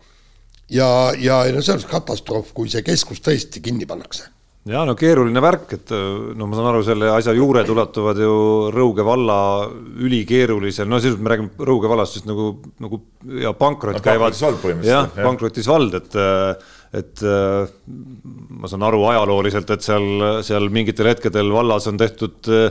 ja, ja no see oleks katastroof, kui see keskus tõesti kinni pannakse ja no keeruline värk, et no ma saan aru, selle asja juured ulatuvad ju Rõuge valla ülikeerulisel, no sisuliselt me räägime Rõuge vallast just nagu, nagu ja pankrot käivad. jah, pankrotis vald, et, et ma saan aru ajalooliselt, et seal, seal mingitel hetkedel vallas on tehtud äh,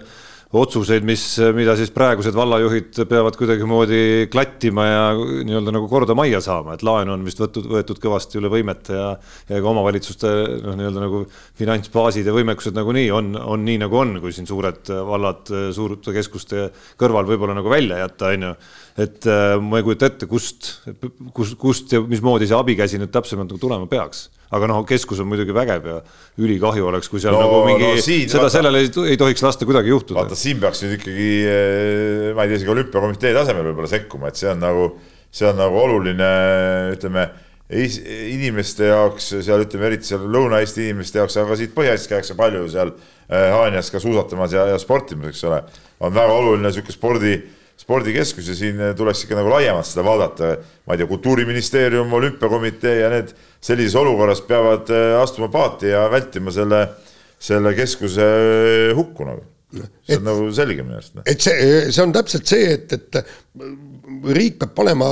otsuseid, mis, mida siis praegused vallajuhid peavad kuidagimoodi klattima ja nii-öelda nagu korda majja saama, et laenu on vist võtud, võetud kõvasti üle võimete ja, ja ka omavalitsuste noh, nii-öelda nagu finantsbaasid ja võimekused nagunii on, on nii nagu on, kui siin suured vallad suurte keskuste kõrval võib-olla nagu välja jätta, on ju. Et äh, ma ei kujuta ette, kust, kust, kust ja mismoodi see abikäsi nüüd täpsemalt nagu tulema peaks aga noh, keskus on muidugi vägev ja ülikahju oleks, kui seal no, nagu mingi no, siin, seda sellele ei, ei tohiks lasta kuidagi juhtuda. vaata, siin peaks nüüd ikkagi, eh, ma ei tea, isegi olümpiakomitee tasemel võib-olla sekkuma, et see on nagu, see on nagu oluline, ütleme inimeste jaoks seal ütleme eriti seal Lõuna-Eesti inimeste jaoks, aga siit Põhja-Eestist käiakse palju seal eh, Haanjas ka suusatamas ja, ja sportimas, eks ole. on väga oluline sihuke spordi spordikeskus ja siin tuleks ikka nagu laiemalt seda vaadata. ma ei tea, kultuuriministeerium, olümpiakomitee ja need sellises olukorras peavad äh, astuma paati ja vältima selle, selle keskuse äh, hukku nagu. see on et, nagu selge minu arust. Noh. et see, see on täpselt see, et, et riik peab panema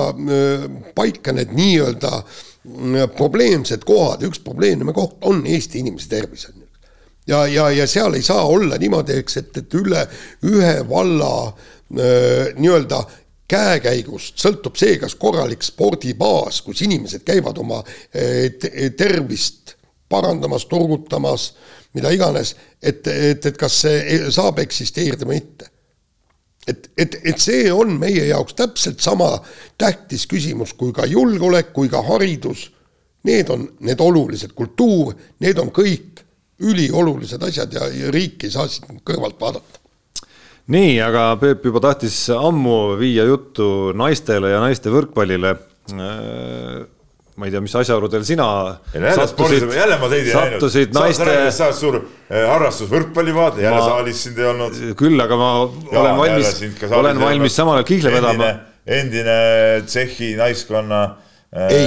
paika need nii-öelda probleemsed kohad, üks probleemne koht on Eesti inimese tervis on ju ja, ja, ja seal ei saa olla niimoodi, eks, et, et üle ühe valla äh, nii-öelda käekäigust sõltub see, kas korralik spordibaas, kus inimesed käivad oma tervist parandamas, turgutamas, mida iganes, et, et, et kas see e-, saab eksisteerida või mitte. et, et, et see on meie jaoks täpselt sama tähtis küsimus kui ka julgeolek, kui ka haridus. Need on need olulised, kultuur, need on kõik üliolulised asjad ja, ja riik ei saa siit kõrvalt vaadata nii, aga Peep juba tahtis ammu viia juttu naistele ja naiste võrkpallile. Äh, ma ei tea, mis asjaoludel sina jälle sattusid, sattusid naiste. sa oled suur äh, harrastus võrkpallivaataja, jälle saalis sind ei olnud. küll, aga ma ja, olen valmis, olen valmis samal ajal kihle vedama. endine Tšehhi naiskonna ei,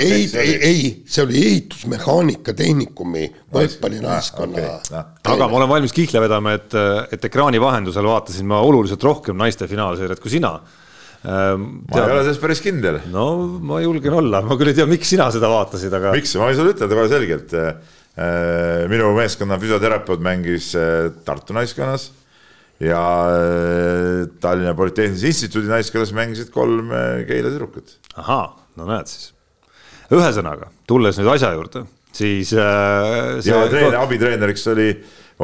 ei, ei, ei, see oli ehitusmehaanika tehnikumi võrkpallinaiskonna okay.. aga ma olen valmis kihla vedama, et, et ekraani vahendusel vaatasin ma oluliselt rohkem naiste finaalseeriat kui sina ähm,. ma ei ole selles päris kindel. no ma julgen olla, ma küll ei tea, miks sina seda vaatasid, aga. miks, ma võin sulle ütelda kohe selgelt. Äh, minu meeskonna füsioterapeut mängis äh, Tartu naiskonnas ja äh, Tallinna Polütehnilise Instituudi naiskonnas mängisid kolm Keila tüdrukut. ahaa no näed siis. ühesõnaga, tulles nüüd asja juurde, siis äh,. ja treener, abitreeneriks oli,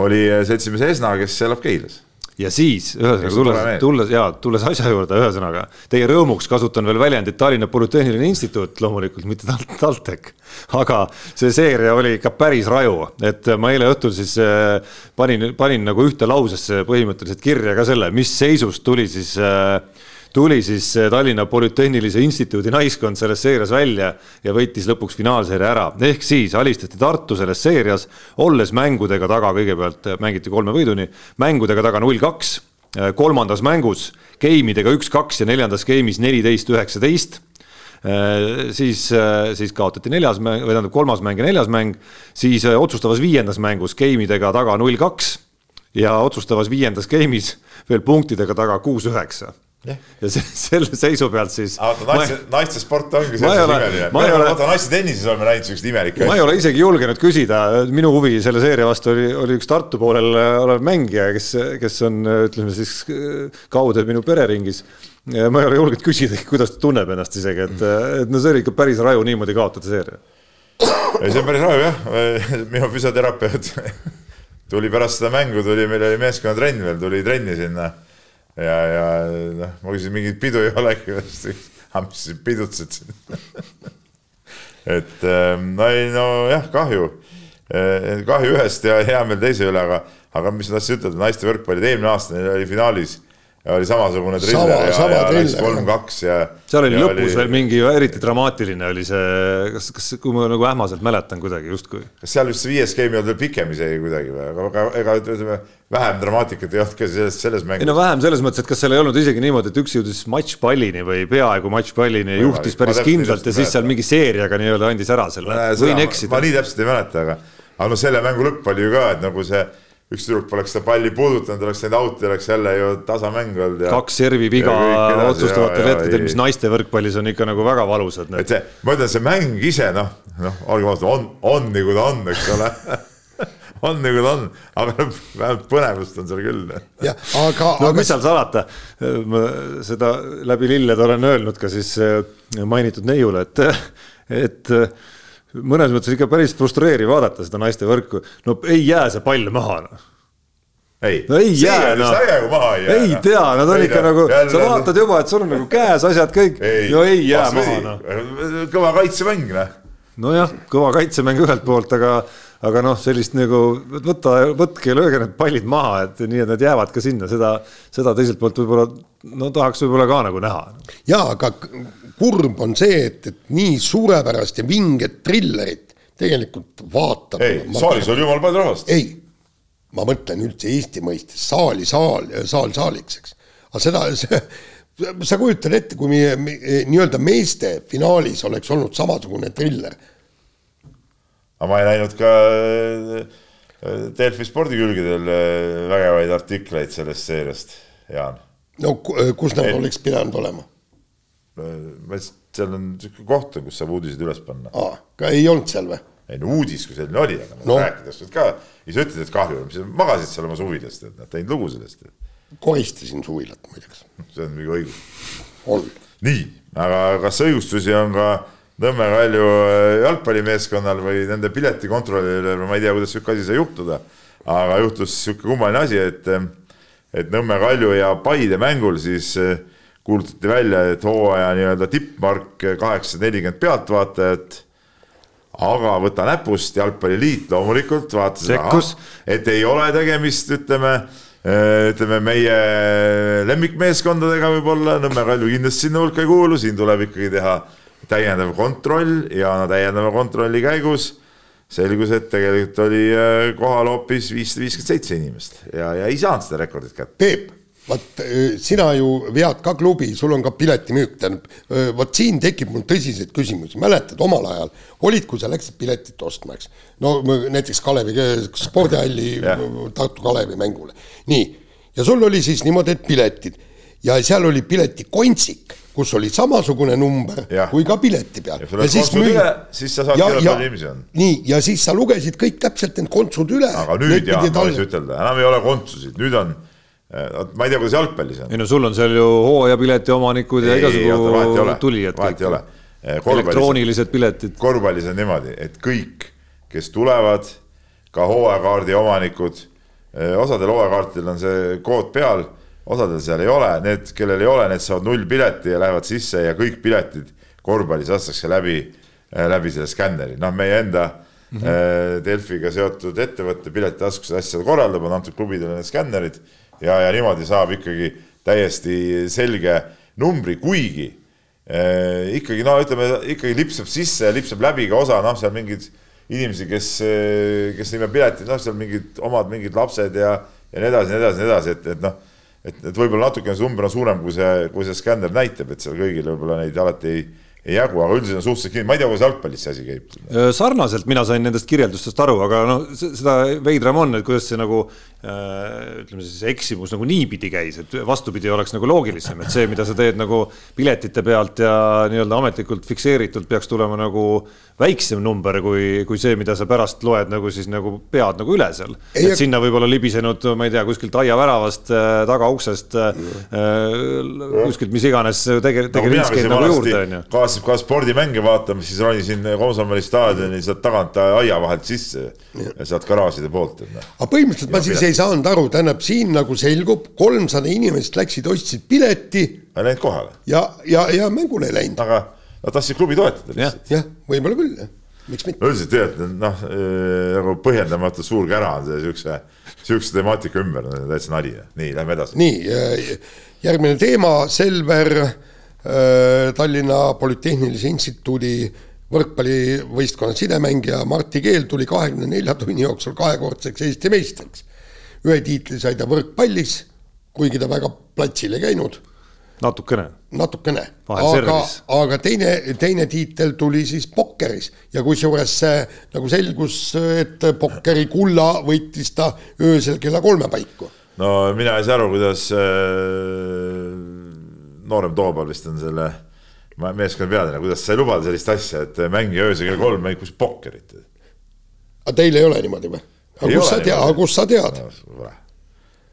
oli seltsimees Esna, kes elab Keilas ja siis ühesõnaga tulles, tulles ja tulles asja juurde, ühesõnaga teie rõõmuks kasutan veel väljendit Tallinna Polütehniline Instituut, loomulikult mitte TalTech. aga see seeria oli ikka päris raju, et ma eile õhtul siis äh, panin, panin nagu ühte lausesse põhimõtteliselt kirja ka selle, mis seisus tuli siis äh, tuli siis Tallinna Polütehnilise Instituudi naiskond selles seerias välja ja võitis lõpuks finaalseeria ära. ehk siis alistati Tartu selles seerias, olles mängudega taga, kõigepealt mängiti kolme võiduni, mängudega taga null kaks, kolmandas mängus game idega üks-kaks ja neljandas game'is neliteist, üheksateist siis, siis kaotati neljas mäng, või tähendab kolmas mäng ja neljas mäng, siis otsustavas viiendas mängus game idega taga null kaks ja otsustavas viiendas game'is veel punktidega taga kuus-üheksa ja se selle seisu pealt siis. naiste, naiste sport ongi selliselt imeline. vaata naiste tennises oleme näinud siukseid imelikke asju. ma ei ole isegi julgenud küsida, minu huvi selle seeria vastu oli, oli üks Tartu poolel olev mängija, kes, kes on, ütleme siis kaude minu pereringis. ma ei ole julgenud küsida, kuidas ta tunneb ennast isegi, et, et no see oli ikka päris raju niimoodi kaotada seeria. ei, see on päris raju jah, minu füsioterapeut tuli pärast seda mängu, tuli, meil oli meeskonnatrenn veel, tuli trenni sinna ja, ja noh, ma küsisin, mingit pidu ei olegi, aga mis sa pidutsesid siin? Et ähm, no ei, nojah, kahju, äh, kahju ühest ja hea meel teise üle, aga, aga mis ma tahtsin ütelda, naiste võrkpallid. Eelmine aasta neil oli finaalis oli samasugune triller sama, ja, ja läks kolm-kaks ja. seal oli lõpus oli... veel mingi eriti dramaatiline oli see, kas, kas, kui ma nagu ähmaselt mäletan kuidagi justkui. kas seal vist see viies game ei olnud veel pikem isegi kuidagi või, aga, aga ega ütleme vähem dramaatikat ei olnud ka selles, selles mängus. ei no vähem selles mõttes, et kas seal ei olnud isegi niimoodi, et üks jõudis matšpallini või peaaegu matšpallini ja juhtis päris kindlalt ja siis seal mingi seeriaga nii-öelda andis ära selle. võin eksida. ma nii täpselt ei mäleta, aga aga no selle mängu lõpp oli ju ka, et nagu see üks tüdruk poleks seda palli puudutanud, oleks läinud out'i, oleks jälle ju tasamäng olnud ja. kaks servi viga otsustavatel hetkedel, mis naiste võrkpallis on ikka nagu väga valusad. et see, ma ütlen, see mäng ise noh, noh, olgem ausad, on, on nagu ta on, eks ole on nagu ta on, aga vähemalt põnevust on seal küll. jah, aga. no aga... mis seal salata, ma seda läbi lillede olen öelnud ka siis äh, mainitud neiule, et, et mõnes mõttes ikka päris frustreeriv vaadata seda naiste võrku, no ei jää see pall maha noh. Ei, no ei jää noh. ei, tea, nad on ei, ikka nagu, sa vaatad juba, et sul on nagu käes asjad kõik, no ei jää maha noh. kõva kaitsemäng noh. nojah, kõva kaitsemäng ühelt poolt, aga, aga noh, sellist nagu võta, võtke ja lööge need pallid maha, et nii, et need jäävad ka sinna, seda, seda teiselt poolt võib-olla no tahaks võib-olla ka nagu näha. ja aga kurb on see, et, et nii suurepärast ja vinget trillerit tegelikult vaatab. ei, saalis oli jumala palju rahvast. ei, ma mõtlen üldse Eesti mõistes saali saal, saal saaliks, eks. aga seda, sa kujutad ette, kui meie nii-öelda meeste finaalis oleks olnud samasugune triller. aga ma ei näinud ka äh, Delfi spordikülgedel äh, vägevaid artikleid sellest seeriast, Jaan. no kus nad ei. oleks pidanud olema? Seal on niisugune koht, kus saab uudiseid üles panna. aa, ka ei olnud seal või? ei no uudis kui selline oli, aga no. rääkides ka, ei sa ütled, et kahju, mis sa magasid seal oma suvilast, et nad teinud lugu sellest. koristasin suvilat muideks. see on mingi õigus. on. nii, aga kas õigustusi on ka Nõmme Kalju äh, jalgpallimeeskonnal või nende piletikontrollil, ma ei tea, kuidas niisugune asi sai juhtuda, aga juhtus niisugune kummaline asi, et et Nõmme Kalju ja Paide mängul siis äh, kuulutati välja, et hooaja nii-öelda tippmark kaheksasada nelikümmend pealtvaatajat. aga võta näpust, Jalgpalliliit loomulikult vaatas, et ei ole tegemist, ütleme, ütleme meie lemmikmeeskondadega võib-olla, Nõmme Kalju kindlasti sinna hulka ei kuulu, siin tuleb ikkagi teha täiendav kontroll ja no täiendava kontrolli käigus selgus, et tegelikult oli äh, kohal hoopis viissada viiskümmend seitse inimest ja, ja ei saanud seda rekordit kätte. Peep vaat sina ju vead ka klubi, sul on ka piletimüük, tähendab, äh, vot siin tekib mul tõsiseid küsimusi, mäletad omal ajal olid, kui sa läksid piletit ostma, eks. no näiteks Kalevi spordihalli yeah. Tartu Kalevi mängule, nii. ja sul oli siis niimoodi, et piletid ja seal oli piletikontsik, kus oli samasugune number ja. kui ka pileti peal. ja, ja siis müü... siis sa saad teada, palju inimesi on. nii, ja siis sa lugesid kõik täpselt need kontsud üle. aga nüüd jaa, ma võiks ütelda, enam ei ole kontsusid, nüüd on ma ei tea, kuidas jalgpallis on. ei no sul on seal ju hooajapileti omanikud ja igasugu tulijad. vahet ei ole. elektroonilised piletid. korvpallis on niimoodi, et kõik, kes tulevad, ka hooajakaardi omanikud, eh, osadel hooajakaartidel on see kood peal, osadel seal ei ole, need, kellel ei ole, need saavad nullpileti ja lähevad sisse ja kõik piletid korvpallis lastakse läbi, läbi selle skänneri, noh, meie enda mm -hmm. Delfiga seotud ettevõtte piletitaskus asja korraldab, on antud klubidele need skännerid ja, ja niimoodi saab ikkagi täiesti selge numbri, kuigi äh, ikkagi no ütleme ikkagi lipsab sisse ja lipsab läbi ka osa, noh, seal mingid inimesi, kes, eh, kes nime piletid, noh, seal mingid omad mingid lapsed ja, ja nii edasi, nii edasi, nii edasi, et, et noh, et, et võib-olla natukene see number on suurem, kui see, kui see skänner näitab, et seal kõigil võib-olla neid alati ei ei jagu, aga üldiselt on suhteliselt kinni, ma ei tea, kuidas jalgpallis see asi käib. sarnaselt mina sain nendest kirjeldustest aru, aga noh, seda veidram on, et kuidas see nagu ütleme siis eksimus nagu niipidi käis, et vastupidi oleks nagu loogilisem, et see, mida sa teed nagu piletite pealt ja nii-öelda ametlikult fikseeritult peaks tulema nagu väiksem number kui, kui see, mida sa pärast loed nagu siis nagu pead nagu üle seal. et sinna võib-olla libisenud, ma ei tea, kuskilt aiaväravast, äh, tagauksest, äh, kuskilt mis iganes tege-, tegelikult käib nagu juurde, on ju. kaasasid ka spordimänge vaatama, siis ronisin Komsomoli staadioni sealt tagant aia vahelt sisse ja sealt garaažide poolt. Noh. aga põhimõtteliselt ma siis ei saanud aru, tähendab siin nagu selgub, kolmsada inimest läksid, ostsid pileti. ei läinud kohale. ja, ja, ja mängule ei läinud. aga Nad tahtsid klubi toetada lihtsalt. jah, võib-olla küll, jah miks mitte. üldiselt tead, noh nagu põhjendamatult suur kära on see siukse, siukse temaatika ümber, täitsa nali. nii, lähme edasi. nii, järgmine teema, Selver äh,, Tallinna Polütehnilise Instituudi võrkpallivõistkonna sidemängija Martti Keel tuli kahekümne nelja tunni jooksul kahekordseks Eesti meistriks. Ühe tiitli sai ta võrkpallis, kuigi ta väga platsil ei käinud natukene. natukene, aga, aga teine, teine tiitel tuli siis pokkeris ja kusjuures nagu selgus, et pokkeri kulla võitis ta öösel kella kolme paiku. no mina ei saa aru, kuidas äh, noorem Toobal vist on selle meeskonna pealine, kuidas sa ei lubada sellist asja, et mängija öösel kell kolm mängib pokkerit? aga teil ei ole niimoodi või? Aga kus sa tead, aga kus sa tead no,?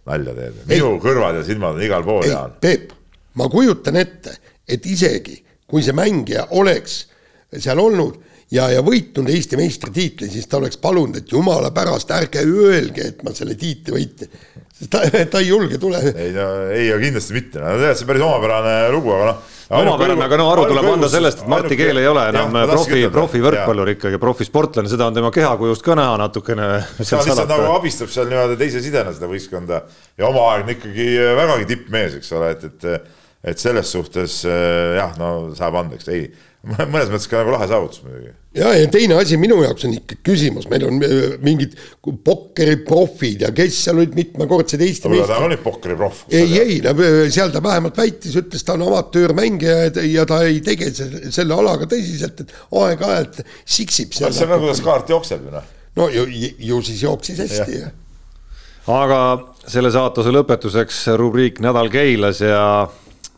nalja teed, minu kõrvad ja silmad on igal pool, Jaan. Peep ma kujutan ette, et isegi kui see mängija oleks seal olnud ja, ja võitnud Eesti meistritiitli, siis ta oleks palunud, et jumala pärast, ärge öelge, et ma selle tiitli võitsin. ta, ta ei julge tule. ei no ei, kindlasti mitte, no tead, see on päris omapärane lugu, aga noh omapärane, aga no aru tuleb anda sellest, et Martti Keel ei ole enam jah, profi, profivõrkpallur ikkagi, profisportlane, seda on tema kehakujust ka näha natukene. ta lihtsalt nagu abistab seal niimoodi teise sidena seda võistkonda. Ja omaaegne ikkagi vägagi tippmees, eks ole, et, et et selles suhtes äh, jah, no saab andeks, ei, mõnes mõttes ka nagu lahe saavutus muidugi. ja, ja teine asi minu jaoks on ikka küsimus, meil on äh, mingid pokkeriprofid ja kes seal olid mitmekordsed Eesti meistrid. ta oli pokkeriproff. ei, ei, seal ta vähemalt väitis, ütles, ta on amatöörmängija ja ta ei tegele selle alaga tõsiselt, et aeg-ajalt siksib. see on nagu kuidas kaart jookseb ju noh. no ju, ju siis jooksis hästi ja. aga selle saatuse lõpetuseks rubriik Nädal Keilas ja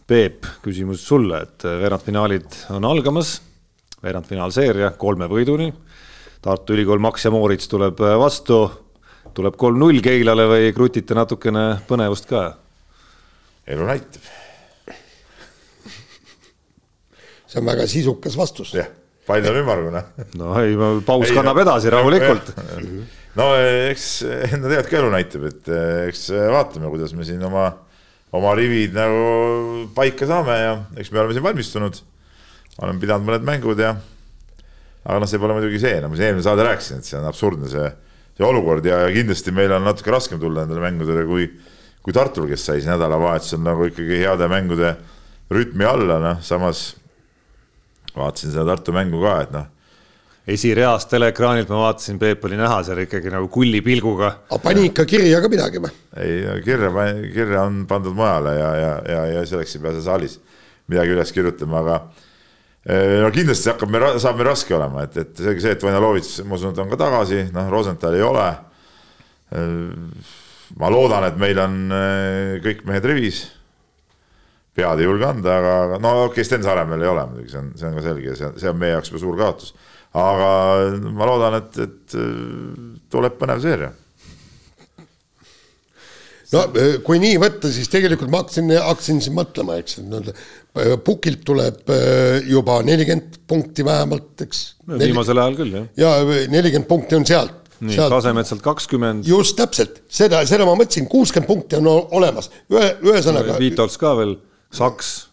Peep, küsimus sulle, et veerandfinaalid on algamas, veerandfinaalseeria kolme võiduni. Tartu Ülikool Max ja Moorits tuleb vastu, tuleb kolm-null Keilale või krutite natukene põnevust ka? elu näitab. see on väga sisukas vastus. jah, pall on ümmargune. no ei, paus ei, kannab edasi rahulikult. no eks enda tead ka elu näitab, et eks vaatame, kuidas me siin oma oma rivid nagu paika saame ja eks me oleme siin valmistunud. oleme pidanud mõned mängud ja, aga noh, see pole muidugi see, nagu ma siin eelmine saade rääkisin, et see on absurdne see, see olukord ja, ja kindlasti meil on natuke raskem tulla nendele mängudele kui, kui Tartul, kes sai siis nädalavahetusel nagu ikkagi heade mängude rütmi alla, noh, samas vaatasin seda Tartu mängu ka, et noh esireas teleekraanilt ma vaatasin, Peep oli näha seal ikkagi nagu kulli pilguga. aga pani ikka kirja ka midagi või? ei, kirja, kirja on pandud mujale ja, ja, ja, ja selleks ei pea seal saalis midagi üles kirjutama, aga eh, no kindlasti hakkab meil, saab meil raske olema, et, et selge see, et Vainalovitš, ma usun, et on ka tagasi, noh, Rosenthal ei ole. Eh, ma loodan, et meil on eh, kõik mehed rivis. pead ei julge anda, aga no okei okay,, Sten Saaremäel ei ole muidugi, see on, see on ka selge, see on, see on meie jaoks juba suur kaotus aga ma loodan, et, et tuleb põnev seeria no kui nii võtta, siis tegelikult ma hakkasin, hakkasin siin mõtlema, eks, et pukilt tuleb äh, juba nelikümmend punkti vähemalt, eks. viimasel ajal küll, jah. ja nelikümmend punkti on sealt. nii, Kasemetsalt kakskümmend. just täpselt, seda, seda ma mõtlesin, kuuskümmend punkti on olemas, ühe, ühesõnaga. Viitols ka veel, Saks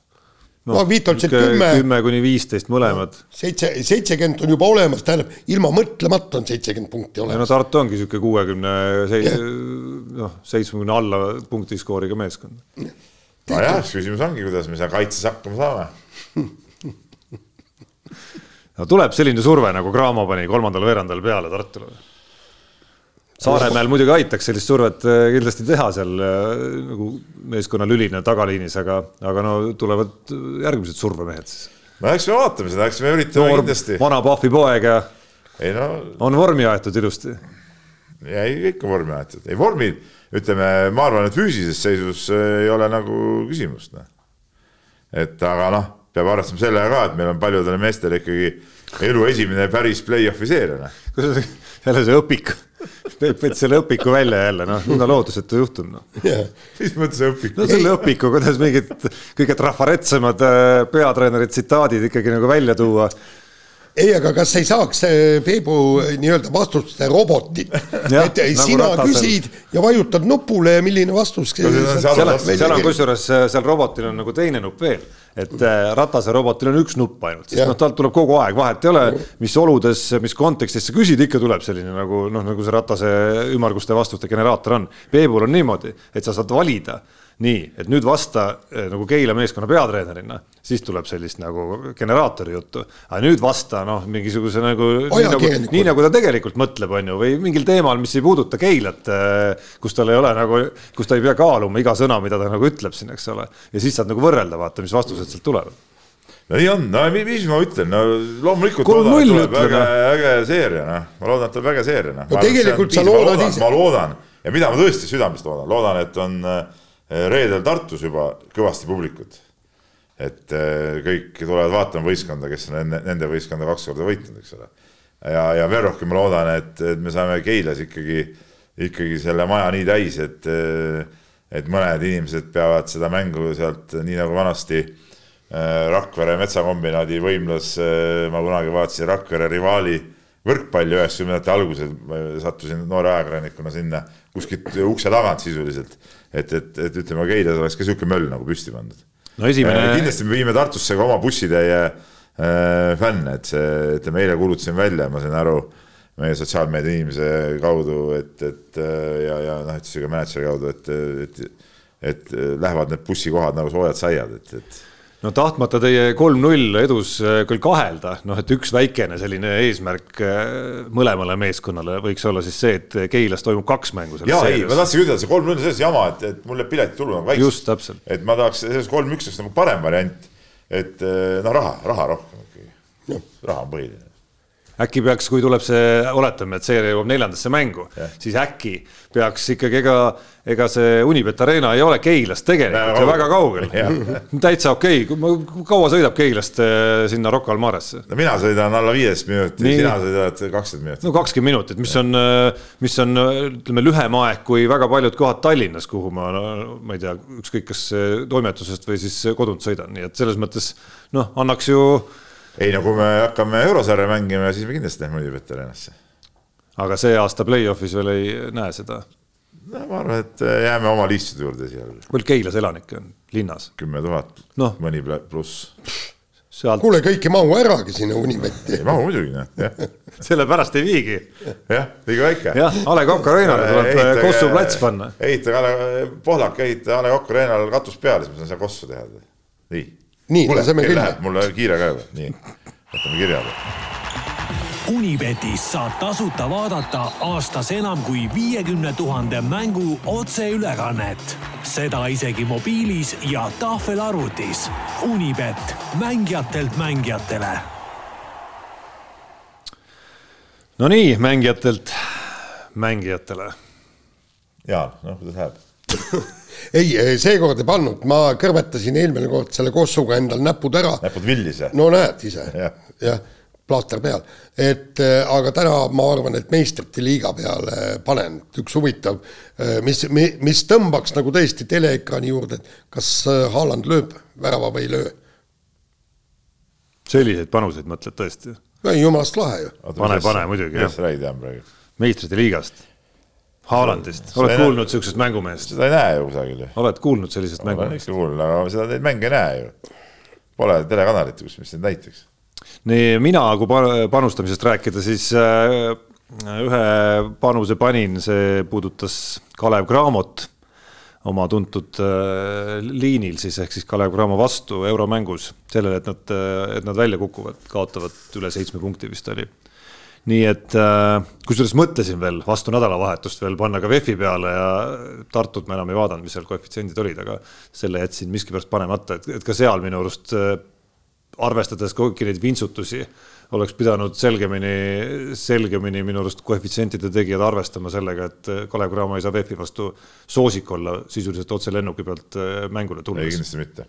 no, no Viitoltsil kümme. kümme kuni viisteist mõlemad. seitse, seitsekümmend on juba olemas, tähendab ilma mõtlemata on seitsekümmend punkti olemas. no Tartu ongi niisugune kuuekümne, noh, seitsmekümne alla punktiskooriga meeskond. nojah, küsimus ongi, kuidas me seal kaitses hakkama saame no tuleb selline surve, nagu Cramo pani kolmandal veerandal peale Tartule Saaremäel muidugi aitaks sellist survet äh, kindlasti teha seal äh, nagu meeskonna lüline tagaliinis, aga, aga no tulevad järgmised survemehed siis. no eks me vaatame seda, eks me üritame Noor, kindlasti. vana Pahvi poeg ja ei, no, on vormi aetud ilusti. ei, kõik on vormi aetud, ei vormi, ütleme, ma arvan, et füüsilises seisus äh, ei ole nagu küsimust, noh. et aga noh, peab arvestama sellega ka, et meil on paljudele meestele ikkagi elu esimene päris play-off'i seeria, noh. Jälle see õpik Peep võttis selle õpiku välja jälle, noh, mida lootusetu juhtum, noh. mis mõttes õpik? no selle õpiku, kuidas mingid kõige trafaretsemad äh, peatreeneri tsitaadid ikkagi nagu välja tuua ei, aga kas ei saaks Peebu nii-öelda vastuste robotit, et nagu sina ratasel. küsid ja vajutad nupule ja milline vastus. seal on, seal on kusjuures, seal robotil on nagu teine nupp veel et äh, Ratase robotil on üks nupp ainult, sest noh, talt tuleb kogu aeg, vahet ei ole, mis oludes, mis kontekstis sa küsid, ikka tuleb selline nagu noh, nagu see Ratase ümmarguste vastuste generaator on. Peebul on niimoodi, et sa saad valida nii, et nüüd vasta eh, nagu Keila meeskonna peatreenerina, siis tuleb sellist nagu generaatori juttu. aga nüüd vasta noh, mingisuguse nagu, nii nagu, nii nagu ta tegelikult mõtleb, on ju, või mingil teemal, mis ei puuduta Keilat, eh, kus tal ei ole nagu, kus ta ei pea kaaluma iga sõna, mida ta nagu ütleb siin, eks ole. ja siis saad nagu võrrelda, vaata, mis vastused sealt tulevad no nii on, no mis ma ütlen, no loomulikult loodan, et tuleb äge, äge seeria, noh, ma loodan, et tuleb äge seeria, noh. no tegelikult sa loodad ise. ma loodan ja mida ma tõesti südamest loodan, loodan, et on äh, reedel Tartus juba kõvasti publikut. et äh, kõik tulevad vaatama võistkonda, kes on enne, nende võistkonda kaks korda võitnud, eks ole. ja, ja veel rohkem ma loodan, et, et me saame Keilas ikkagi, ikkagi selle maja nii täis, et, äh, et mõned inimesed peavad seda mängu sealt nii nagu vanasti Rakvere metsakombinaadi võimlas, ma kunagi vaatasin Rakvere rivaali võrkpalli üheksakümnendate algusel, ma sattusin noore ajakirjanikuna sinna kuskilt ukse tagant sisuliselt. et, et, et ütleme, Keilas oleks ka sihuke möll nagu püsti pandud. no esimene. kindlasti me viime Tartusse ka oma bussitäie äh, fänne, et see, ütleme eile kuulutasin välja, ma sain aru meie sotsiaalmeedia inimese kaudu, et, et äh, ja, ja noh, ütles ka mänedžeri kaudu, et, et, et lähevad need bussikohad nagu soojad saiad, et, et no tahtmata teie kolm-null edus äh, küll kahelda, noh, et üks väikene selline eesmärk äh, mõlemale meeskonnale võiks olla siis see, et Keilas toimub kaks mängu. ja ei, ma tahtsin ütelda, see kolm-null on selles jama, et, et mul jääb piletitulu nagu väikseks. just, täpselt. et ma tahaks, selles kolm-üks oleks nagu parem variant, et äh, noh, raha, raha rohkem ikkagi, raha on põhiline äkki peaks, kui tuleb see, oletame, et seeria jõuab neljandasse mängu, siis äkki peaks ikkagi, ega, ega see Unibet Arena ei ole Keilast tegelikult ju väga kaugel. täitsa okei okay., kaua sõidab Keilast eh, sinna Rocca al Maresse? no mina sõidan alla viieteist minutit, sina sõidad kakskümmend minutit. no kakskümmend minutit, mis on, eh, mis on ütleme lühem aeg kui väga paljud kohad Tallinnas, kuhu ma, ma ei tea, ükskõik kas toimetusest või siis kodunt sõidan, nii et selles mõttes noh, annaks ju ei no kui me hakkame eurosarja mängima, siis me kindlasti lähme Unibet Arenasse. aga see aasta play-off'is veel ei näe seda? no ma arvan, et jääme oma liistude juurde esialgu. palju Keilas elanikke on linnas? kümme tuhat no., mõni pluss. Sealt... kuule, kõik ei mahu äragi sinna Unibetti. ei mahu muidugi, noh, jah sellepärast ei viigi. jah, liiga väike. jah, A Le Coq Arena'le tuleb Kossu plats panna. ehitage A Le, Pohlak, ehita A Le Coq Arena'le katus peale, siis ma saan seal Kossu teha. nii nii, laseme küll. mul kiire ka juba, nii, võtame kirja. Unibetis saab tasuta vaadata aastas enam kui viiekümne tuhande mängu otseülekannet. seda isegi mobiilis ja tahvelarvutis. Unibet, mängijatelt mängijatele. Nonii, mängijatelt mängijatele. Jaan, noh, kuidas läheb ei, seekord ei pannud, ma kõrvetasin eelmine kord selle kossuga endal näpud ära. näpud villis, jah? no näed ise ja., jah, plaaster peal. et äh, aga täna ma arvan, et meistrite liiga peale panen, üks huvitav, äh, mis, mis tõmbaks nagu tõesti teleekraani juurde, et kas Haaland lööb värava või ei löö. selliseid panuseid mõtled tõesti? ei, jumalast lahe ju. pane, pane muidugi, millest sa räägid, Jaan, praegu? meistrite liigast Haalandist, oled kuulnud niisugusest mängumehest? seda ei näe ju kusagil oled kuulnud sellisest mängumehest? olen ikka kuulnud, aga seda neid mänge ei näe ju. Pole telekanalit, kus, mis neid näitaks. nii, mina, kui panustamisest rääkida, siis äh, ühe panuse panin, see puudutas Kalev Cramot oma tuntud äh, liinil siis ehk siis Kalev Cramo vastu euromängus sellele, et nad, et nad välja kukuvad, kaotavad üle seitsme punkti vist oli nii et äh, kusjuures mõtlesin veel vastu nädalavahetust veel panna ka VEF-i peale ja Tartut ma enam ei vaadanud, mis seal koefitsiendid olid, aga selle jätsin miskipärast panemata, et, et ka seal minu arust äh, arvestades kõiki neid vintsutusi, oleks pidanud selgemini, selgemini minu arust koefitsientide tegijad arvestama sellega, et Kalev Cramo ei saa VEF-i vastu soosik olla sisuliselt otse lennuki pealt mängule tulles. ei, kindlasti mitte.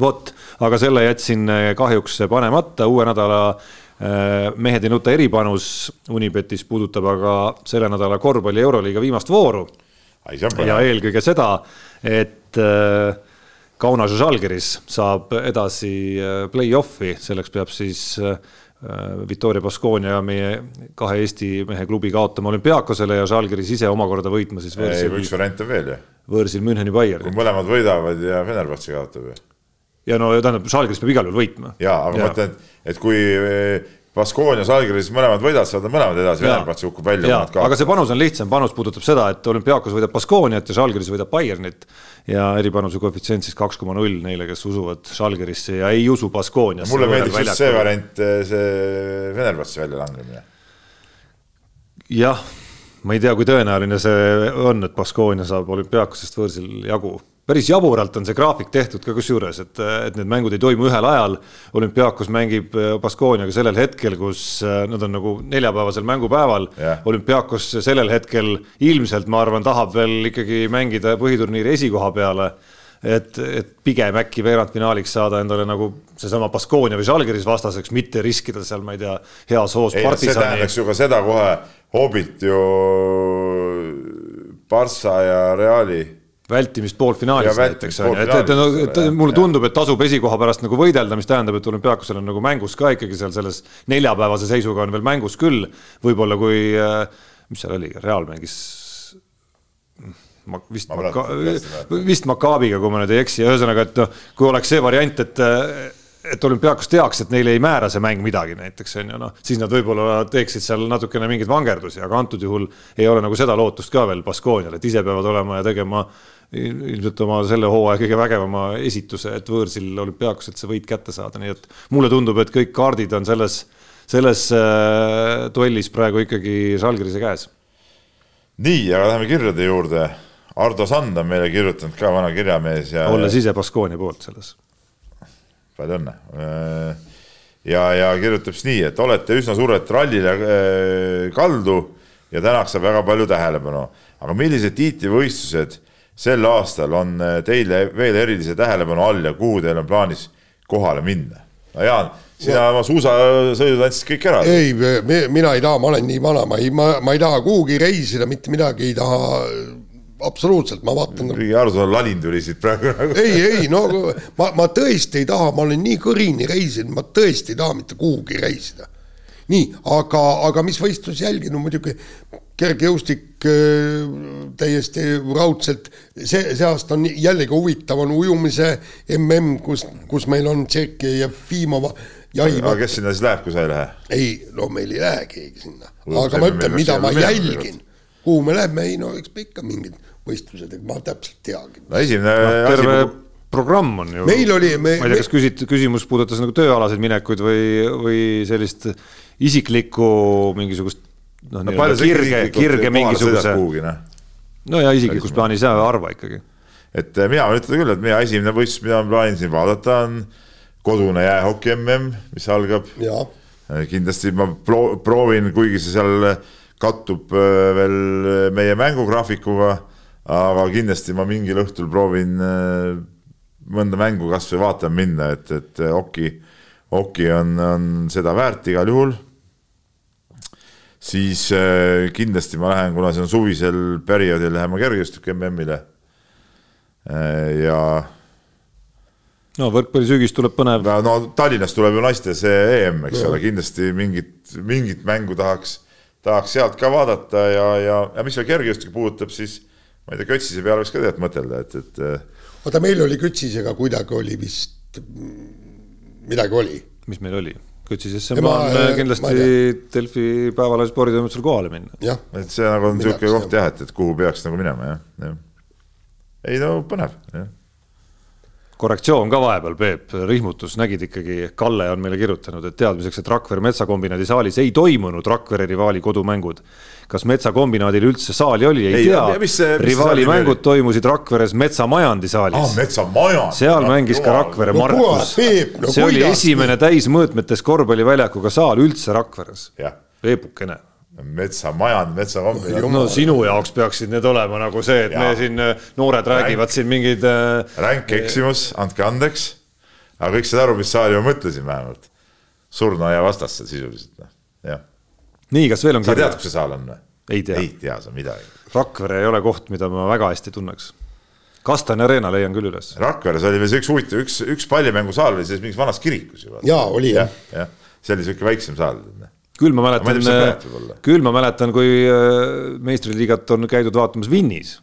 Vot, aga selle jätsin kahjuks panemata, uue nädala Äh, mehed ei nuta eripanus Unibetis puudutab aga selle nädala korvpalli Euroliiga viimast vooru. ja eelkõige seda, et äh, Kaunas ja Žalgiris saab edasi äh, play-off'i, selleks peab siis Victoria Baskonia meie kahe Eesti mehe klubi kaotama olümpiaakosele ja Žalgiris ise omakorda võitma siis võõrsil. üks variant on veel ju. võõrsil Müncheni Bayern. kui mõlemad võidavad ja Fenerbahce kaotab ju ja no tähendab, Žalgiris peab igal juhul võitma. ja, aga ja. ma mõtlen, et kui, Baskoonias, Algeris mõlemad võidavad, saavad mõlemad edasi, Venerbahce kukub välja. aga see panus on lihtsam, panus puudutab seda, et olümpiaakos võidab Baskooniat ja Žalgiris võidab Bayernit. ja eripanuse koefitsient siis kaks koma null neile, kes usuvad Žalgirisse ja ei usu Baskooniasse. mulle meeldiks just see variant, see Venerbahce väljalangemine. jah, ma ei tea, kui tõenäoline see on, et Baskoonia saab olümpiaakosest võõrsil jagu päris jaburalt on see graafik tehtud ka kusjuures, et, et need mängud ei toimu ühel ajal. olümpiaakos mängib äh, Baskooniaga sellel hetkel, kus äh, nad on nagu neljapäevasel mängupäeval yeah.. olümpiaakos sellel hetkel ilmselt, ma arvan, tahab veel ikkagi mängida põhiturniiri esikoha peale et, et pigem äkki veerandfinaaliks saada endale nagu seesama Baskonia või Žalgiris vastaseks, mitte riskida seal, ma ei tea, hoos partisani. see tähendaks ju ka seda kohe, Hobbit ju Barca ja Reali vältimist poolfinaalis näiteks on ju, et, et, et, et mulle tundub, et tasub esikoha pärast nagu võidelda, mis tähendab, et olümpiaakosel on nagu mängus ka ikkagi seal selles neljapäevase seisuga on veel mängus küll. võib-olla kui, äh, mis seal oli, Real mängis ma vist ma Maka, vist Makaabiga, kui ma nüüd ei eksi, ühesõnaga, et noh, kui oleks see variant, et et olümpiaakos teaks, et neile ei määra see mäng midagi näiteks on ju noh, siis nad võib-olla teeksid seal natukene mingeid vangerdusi, aga antud juhul ei ole nagu seda lootust ka veel Baskoonial, et ise peavad olema ja tegema ilmselt oma selle hooaja kõige vägevama esituse, et võõrsil olümpiaakoselt see võit kätte saada, nii et mulle tundub, et kõik kaardid on selles, selles äh, duellis praegu ikkagi Žalgirise käes. nii, aga läheme kirjade juurde. Ardo Sand on meile kirjutanud ka, vana kirjamees ja. olles ise Baskonia poolt selles. palju õnne. Äh, ja, ja kirjutab siis nii, et olete üsna suurelt rallile äh, kaldu ja tänaks saab väga palju tähelepanu, aga millised tiitlivõistlused sel aastal on äh, teile veel erilise tähelepanu all ja kuhu teil on plaanis kohale minna? no Jaan, sina oma suusasõidud andsid kõik ära. ei, mina ei taha, ma olen nii vana, ma ei, ma, ma ei taha kuhugi reisida, mitte midagi ei taha absoluutselt, ma vaatan. mingi Ardo Lalin tuli siit praegu nagu. ei, ei no ma, ma tõesti ei taha, ma olen nii kõrini reisinud, ma tõesti ei taha mitte kuhugi reisida. nii, aga, aga mis võistlusi jälgin, no muidugi kergejõustik täiesti raudselt, see, see aasta on jällegi huvitav, on ujumise mm, kus, kus meil on Tšehhi ja Fimova. aga kes sinna siis läheb, kui sa ei lähe? ei, no meil ei lähe keegi sinna, aga ma ütlen, mida ma jälgin, kuhu me läheme, ei no eks me ikka mingid võistlused, ma täpselt teagi. no esimene no, terve asi, programm on ju. meil oli me,. ma ei tea, kas küsit-, küsimus puudutas nagu tööalaseid minekuid või, või sellist isiklikku mingisugust noh no,, nii-öelda kirge, kirge mingisuguse. Noh. no ja isiklikus plaanis ja harva ikkagi. et eh, mina võin ütelda küll, et mina esimene võistlus, mida ma plaanin siin vaadata, on kodune jäähoki mm, mis algab. Eh, kindlasti ma proovin, kuigi see seal kattub eh, veel meie mängugraafikuga, aga kindlasti ma mingil õhtul proovin mõnda mängu kasvõi vaatama minna, et, et hoki, hoki on, on seda väärt igal juhul siis äh, kindlasti ma lähen, kuna see on suvisel perioodil, lähen ma kergejõustiku MM-ile äh,. ja. no võrkpallisügis tuleb põnev. no Tallinnas tuleb ju naiste see EM, eks ole, kindlasti mingit, mingit mängu tahaks, tahaks sealt ka vaadata ja, ja, ja mis veel kergejõustikku puudutab, siis ma ei tea, Kötsise peale võiks ka tegelikult mõtelda, et, et. Äh, oota, meil oli Kötsisega kuidagi oli vist, midagi oli. mis meil oli? Kütsisesse ma plaan kindlasti Delfi päevalehel sporditoimetusel kohale minna. et see nagu on niisugune koht jah, et, et kuhu peaks nagu minema jah, jah. ei no põnev, jah korrektsioon ka vahepeal, Peep, rihmutus, nägid ikkagi, Kalle on meile kirjutanud, et teadmiseks, et Rakvere metsakombinaadi saalis ei toimunud Rakvere rivaali kodumängud. kas metsakombinaadil üldse saali oli, ei, ei tea. rivaali mängud toimusid Rakveres metsamajandi saalis ah,. metsamajand. seal mängis ka Rakvere no, Markus. No, see oli esimene täismõõtmetes korvpalliväljakuga saal üldse Rakveres. Peepukene metsamajand, metsakombinaat. no sinu jaoks peaksid need olema nagu see, et ja. me siin äh, noored räägivad ränk, siin mingeid äh,. ränk eksimus, andke andeks. aga kõik said aru, mis saali ma mõtlesin vähemalt. surnuaia vastasse sisuliselt, noh, jah. nii, kas veel on sa tead, kus see saal on või? ei tea. ei tea sa midagi. Rakvere ei ole koht, mida ma väga hästi tunneks. Kastani Arena leian küll üles. Rakveres oli veel see üks huvitav, üks, üks pallimängusaal oli selles mingis vanas kirikus juba. jaa, oli jah. jah, see oli sihuke väiksem saal küll ma mäletan, küll ma mäletan, kui äh, meistriliigat on käidud vaatamas Vinnis.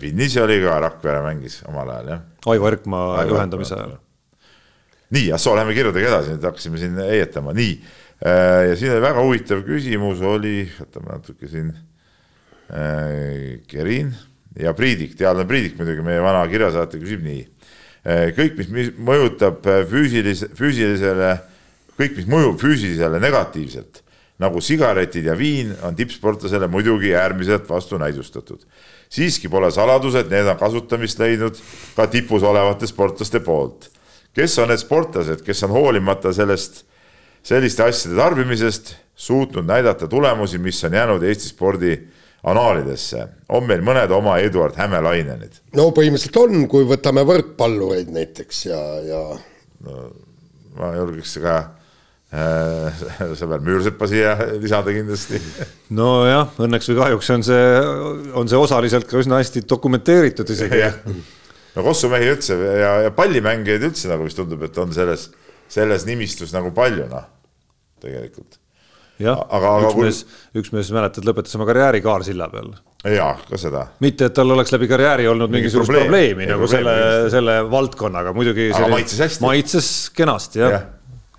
Vinnis oli ka, Rakvere mängis omal ajal jah. Aivo Erkmaa juhendamise ajal. nii, ah soo, lähme kirjadega edasi, nüüd hakkasime siin heietama, nii ja siin oli väga huvitav küsimus oli, võtame natuke siin äh,, Kerin ja Priidik, teadlane Priidik muidugi, meie vana kirjasaatja küsib nii. kõik, mis mõjutab füüsilise, füüsilisele, kõik, mis mõjub füüsilisele negatiivselt, nagu sigaretid ja viin, on tippsportlasele muidugi äärmiselt vastunäidustatud. siiski pole saladus, et need on kasutamist leidnud ka tipus olevate sportlaste poolt. kes on need sportlased, kes on hoolimata sellest selliste asjade tarbimisest suutnud näidata tulemusi, mis on jäänud Eesti spordi anaalidesse. on meil mõned oma Eduard Hämelainenid? no põhimõtteliselt on, kui võtame võrkpallureid näiteks ja, ja no, ma julgeks ka sõber Müürsepa siia lisada kindlasti. nojah, õnneks või kahjuks on see, on see osaliselt ka üsna hästi dokumenteeritud isegi no kossumehi üldse ja, ja pallimängijaid üldse nagu vist tundub, et on selles, selles nimistus nagu palju noh tegelikult. jah, üks kui... mees, üks mees mäletad, lõpetas oma karjääri Kaarsilla peal. jaa, ka seda. mitte, et tal oleks läbi karjääri olnud Mingi mingisugust probleemi, probleemi nagu probleemi, selle, selle valdkonnaga, muidugi. maitses hästi. maitses kenasti jah ja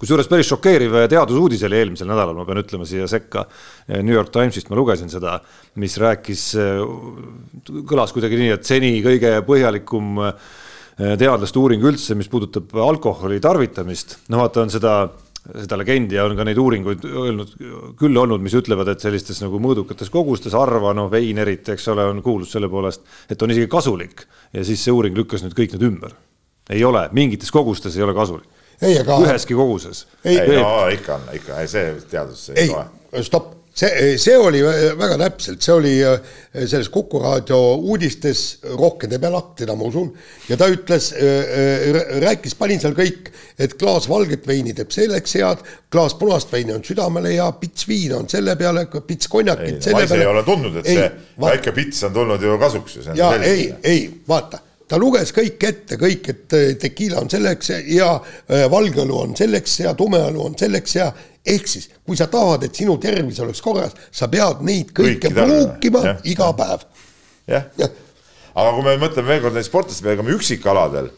kusjuures päris šokeeriv teadusuudis oli eelmisel nädalal, ma pean ütlema siia sekka. New York Timesist ma lugesin seda, mis rääkis, kõlas kuidagi nii, et seni kõige põhjalikum teadlaste uuring üldse, mis puudutab alkoholi tarvitamist. no vaata, on seda seda legendi ja on ka neid uuringuid öelnud küll olnud, mis ütlevad, et sellistes nagu mõõdukates kogustes, harva noh, vein eriti, eks ole, on kuulus selle poolest, et on isegi kasulik. ja siis see uuring lükkas nüüd kõik need ümber. ei ole, mingites kogustes ei ole kasulik. Aga... üheski koguses. ei, ei, no, ikka on, ikka, see teadus ei, ei loe. stopp see, see oli väga täpselt, see oli äh, selles Kuku raadio uudistes, rohkem teeb elak, teda ma usun, ja ta ütles, äh, äh, rääkis, panin seal kõik, et klaas valget veini teeb selleks head, klaas punast veini on südamele hea, pits viina on selle peale, pits konjakit selle peale. ei ole tundnud, et ei, see väike pits on tulnud ju kasuks ju. ja ei, ei vaata ta luges kõik ette, kõik, et tekiila on selleks ja valge õlu on selleks ja tume õlu on selleks ja ehk siis, kui sa tahad, et sinu tervis oleks korras, sa pead neid kõike pruukima iga päev. jah ja., aga kui me mõtleme veel kord neid sportlaste peale, ega me üksikaladel,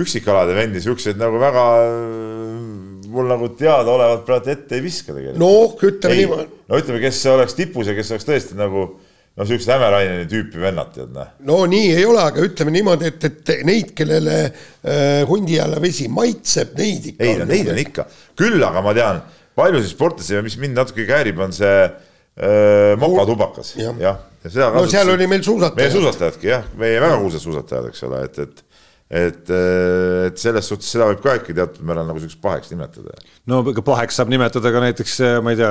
üksikalade vendi siukseid nagu väga mul nagu teadaolevalt praegu ette ei viska tegelikult. noh, ütleme niimoodi. no ütleme, kes oleks tipus ja kes oleks tõesti nagu no siuksed Hämeraineni tüüpi vennad, tead noh. no nii ei ole, aga ütleme niimoodi, et, et neid, kellele äh, hundi alla vesi maitseb, neid ikka. ei no neid on ikka, küll aga ma tean paljusid sportlasi ja mis mind natuke häirib, on see äh, mokatubakas ja., jah. ja seda no seal oli meil suusatajad. meie suusatajadki jah, meie väga kuulsad suusatajad, eks ole, et, et et, äh, et selles suhtes seda võib ka ikka teatud määral nagu siukseks paheks nimetada. no paheks saab nimetada ka näiteks, äh, ma ei tea,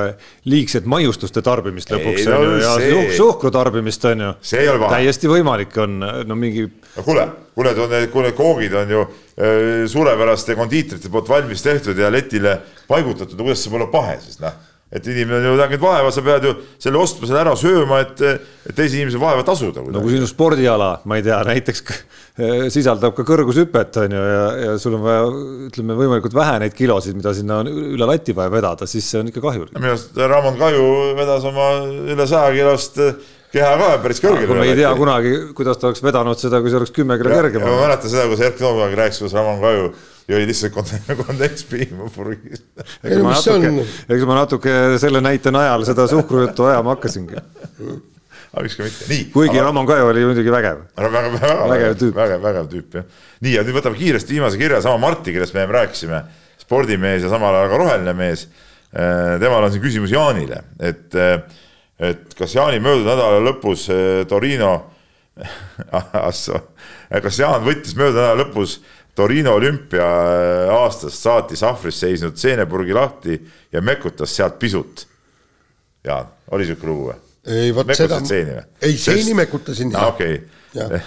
liigset maiustuste tarbimist lõpuks ei, on ju ja see... suhkru tarbimist on ju. täiesti võimalik on, no mingi. no kuule, kuule, kuule, koogid on ju äh, suurepäraste kondiitrite poolt valmis tehtud ja letile paigutatud, no kuidas see pole pahe siis noh et inimene on ju näinud vaeva, sa pead ju selle ostma, selle ära sööma, et, et teise inimese vaeva tasuda. no kui sinu spordiala, ma ei tea, näiteks sisaldab ka kõrgushüpet, on ju, ja, ja sul on vaja, ütleme võimalikult vähe neid kilosid, mida sinna on üle lati vaja vedada, siis see on ikka kahjulik. minu arust Ramon Kaju vedas oma üle saja kilost keha ka päris kõrgele. me ei tea kunagi, kuidas ta oleks vedanud seda, kui see oleks kümme kilo kergem. ma mäletan seda, kus Erki Toomag rääkis, kuidas Ramon Kaju jõi lihtsalt kondentspiima purgis. eks ma natuke, eks ma natuke selle näite najal seda suhkrujuttu ajama hakkasingi aga miks ka mitte, nii. kuigi aga... Ramon Kajo oli muidugi vägev. vägev, vägev, vägev tüüp, vägev, vägev tüüp jah. nii, ja nüüd võtame kiiresti viimase kirja, sama Marti, kellest me rääkisime, spordimees ja samal ajal ka roheline mees. Äh, temal on siin küsimus Jaanile, et, äh, et kas Jaani möödunud nädala lõpus äh, Torino kas Jaan võttis möödunud nädala lõpus Torino olümpia aastast saatis ahvris seisnud seenepurgi lahti ja mekutas sealt pisut. Jaan, oli siuke lugu või? ei vot seda, ei seeni mekutasin. okei okay.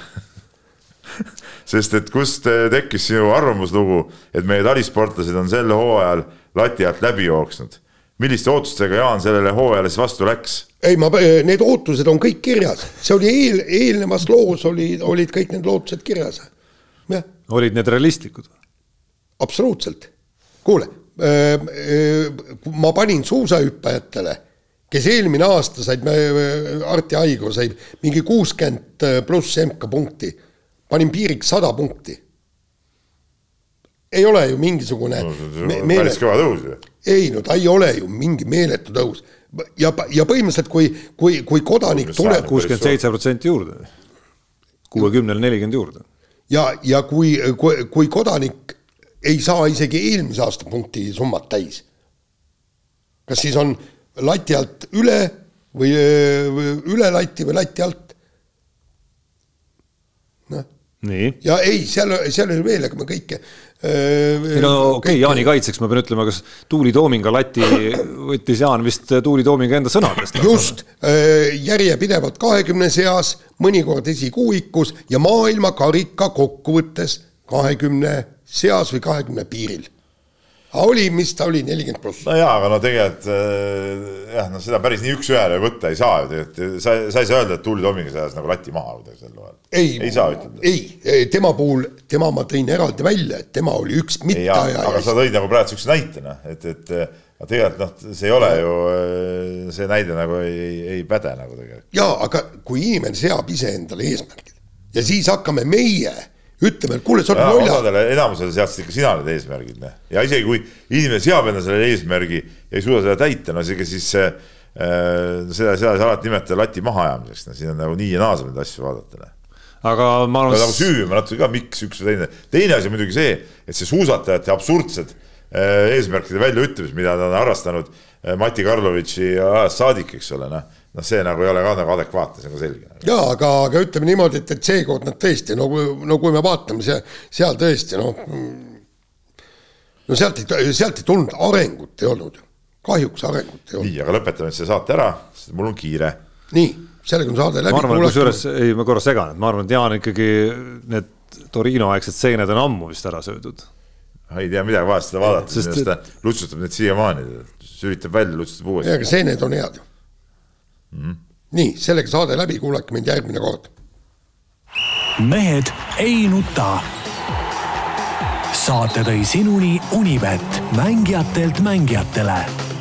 sest et kust tekkis sinu arvamuslugu, et meie talisportlased on sel hooajal lati alt läbi jooksnud? milliste ootustega Jaan sellele hooajale siis vastu läks? ei, ma, need ootused on kõik kirjas, see oli eel, eelnevas loos oli, olid kõik need lootused kirjas olid need realistlikud? absoluutselt. kuule, ma panin suusahüppajatele, kes eelmine aasta said, Arti Aigro sai mingi kuuskümmend pluss MK punkti, panin piiriks sada punkti. ei ole ju mingisugune no,. päris kõva tõus ju ei no ta ei ole ju mingi meeletu tõus ja, ja põhimõtteliselt kui, kui, kui kodanik tuleb. kuuskümmend seitse protsenti juurde, kuuekümnele nelikümmend juurde. Ja, ja kui, kui, kui kodanik ei saa isegi eelmise aasta punkti summat täis. kas siis on lati alt üle või, või üle lati või lati alt? noh. ja ei, seal, seal oli veel, ega me kõike ei no okei okay,, Jaani kaitseks ma pean ütlema, kas Tuuli Toominga lati võttis Jaan vist Tuuli Toominga enda sõnadest. just, järjepidevalt kahekümne seas, mõnikord esikuuikus ja maailmakarika kokkuvõttes kahekümne seas või kahekümne piiril aga oli, mis ta oli, nelikümmend pluss. no jaa, aga no tegelikult äh, jah, no seda päris nii üks-ühele võtta ei saa ju tegelikult, sa, sa ei saa öelda, et Tuuli Tomingas ajas nagu lati maha kuidagi sel loal. ei, ei saa ütelda. ei, tema puhul, tema ma tõin eraldi välja, et tema oli üks mitteaja. aga sa tõid nagu praegu siukse näitena, et, et aga tegelikult noh, see ei ole ju, see näide nagu ei, ei, ei päde nagu tegelikult. jaa, aga kui inimene seab iseendale eesmärgid ja siis hakkame meie ütleme, et kuule, sa oled nalja. osadele, enamusele seadsid ikka sina need eesmärgid, noh. ja isegi kui inimene seab endale selle eesmärgi ja ei suuda seda täita, no isegi siis äh, seda, seda ei saa alati nimetada lati mahaajamiseks, no siin on nagu nii ja naa saab neid asju vaadata, noh aga ma arvan. nagu süüvima natuke ka, miks üks või teine. teine asi on muidugi see, et see suusatajate absurdsed äh, eesmärkide väljaütlemised, mida ta on harrastanud äh, Mati Karlovitši ajast saadik, eks ole, noh noh, see nagu ei ole ka nagu adekvaatne, see on ka selge. jaa, aga, aga ütleme niimoodi, et, et seekord nad tõesti, no kui, no kui me vaatame, see, seal tõesti noh, no sealt ei, sealt ei tulnud, arengut ei olnud ju. kahjuks arengut ei olnud. nii, aga lõpetame nüüd selle saate ära, sest mul on kiire. nii, sellega on saade läbi. ma arvan, kusjuures, ei ma korra segan, et ma arvan, et Jaan ikkagi need Torino aegsed seened on ammu vist ära söödud. ei tea midagi, vahest seda vaadata, sest ta lutsutab neid siiamaani, sülitab välja, lutsutab uuesti. aga seened on head ju mm.. nii, sellega saade läbi, kuulake mind järgmine kord. mehed ei nuta. saate tõi sinuni Unibet, mängijatelt mängijatele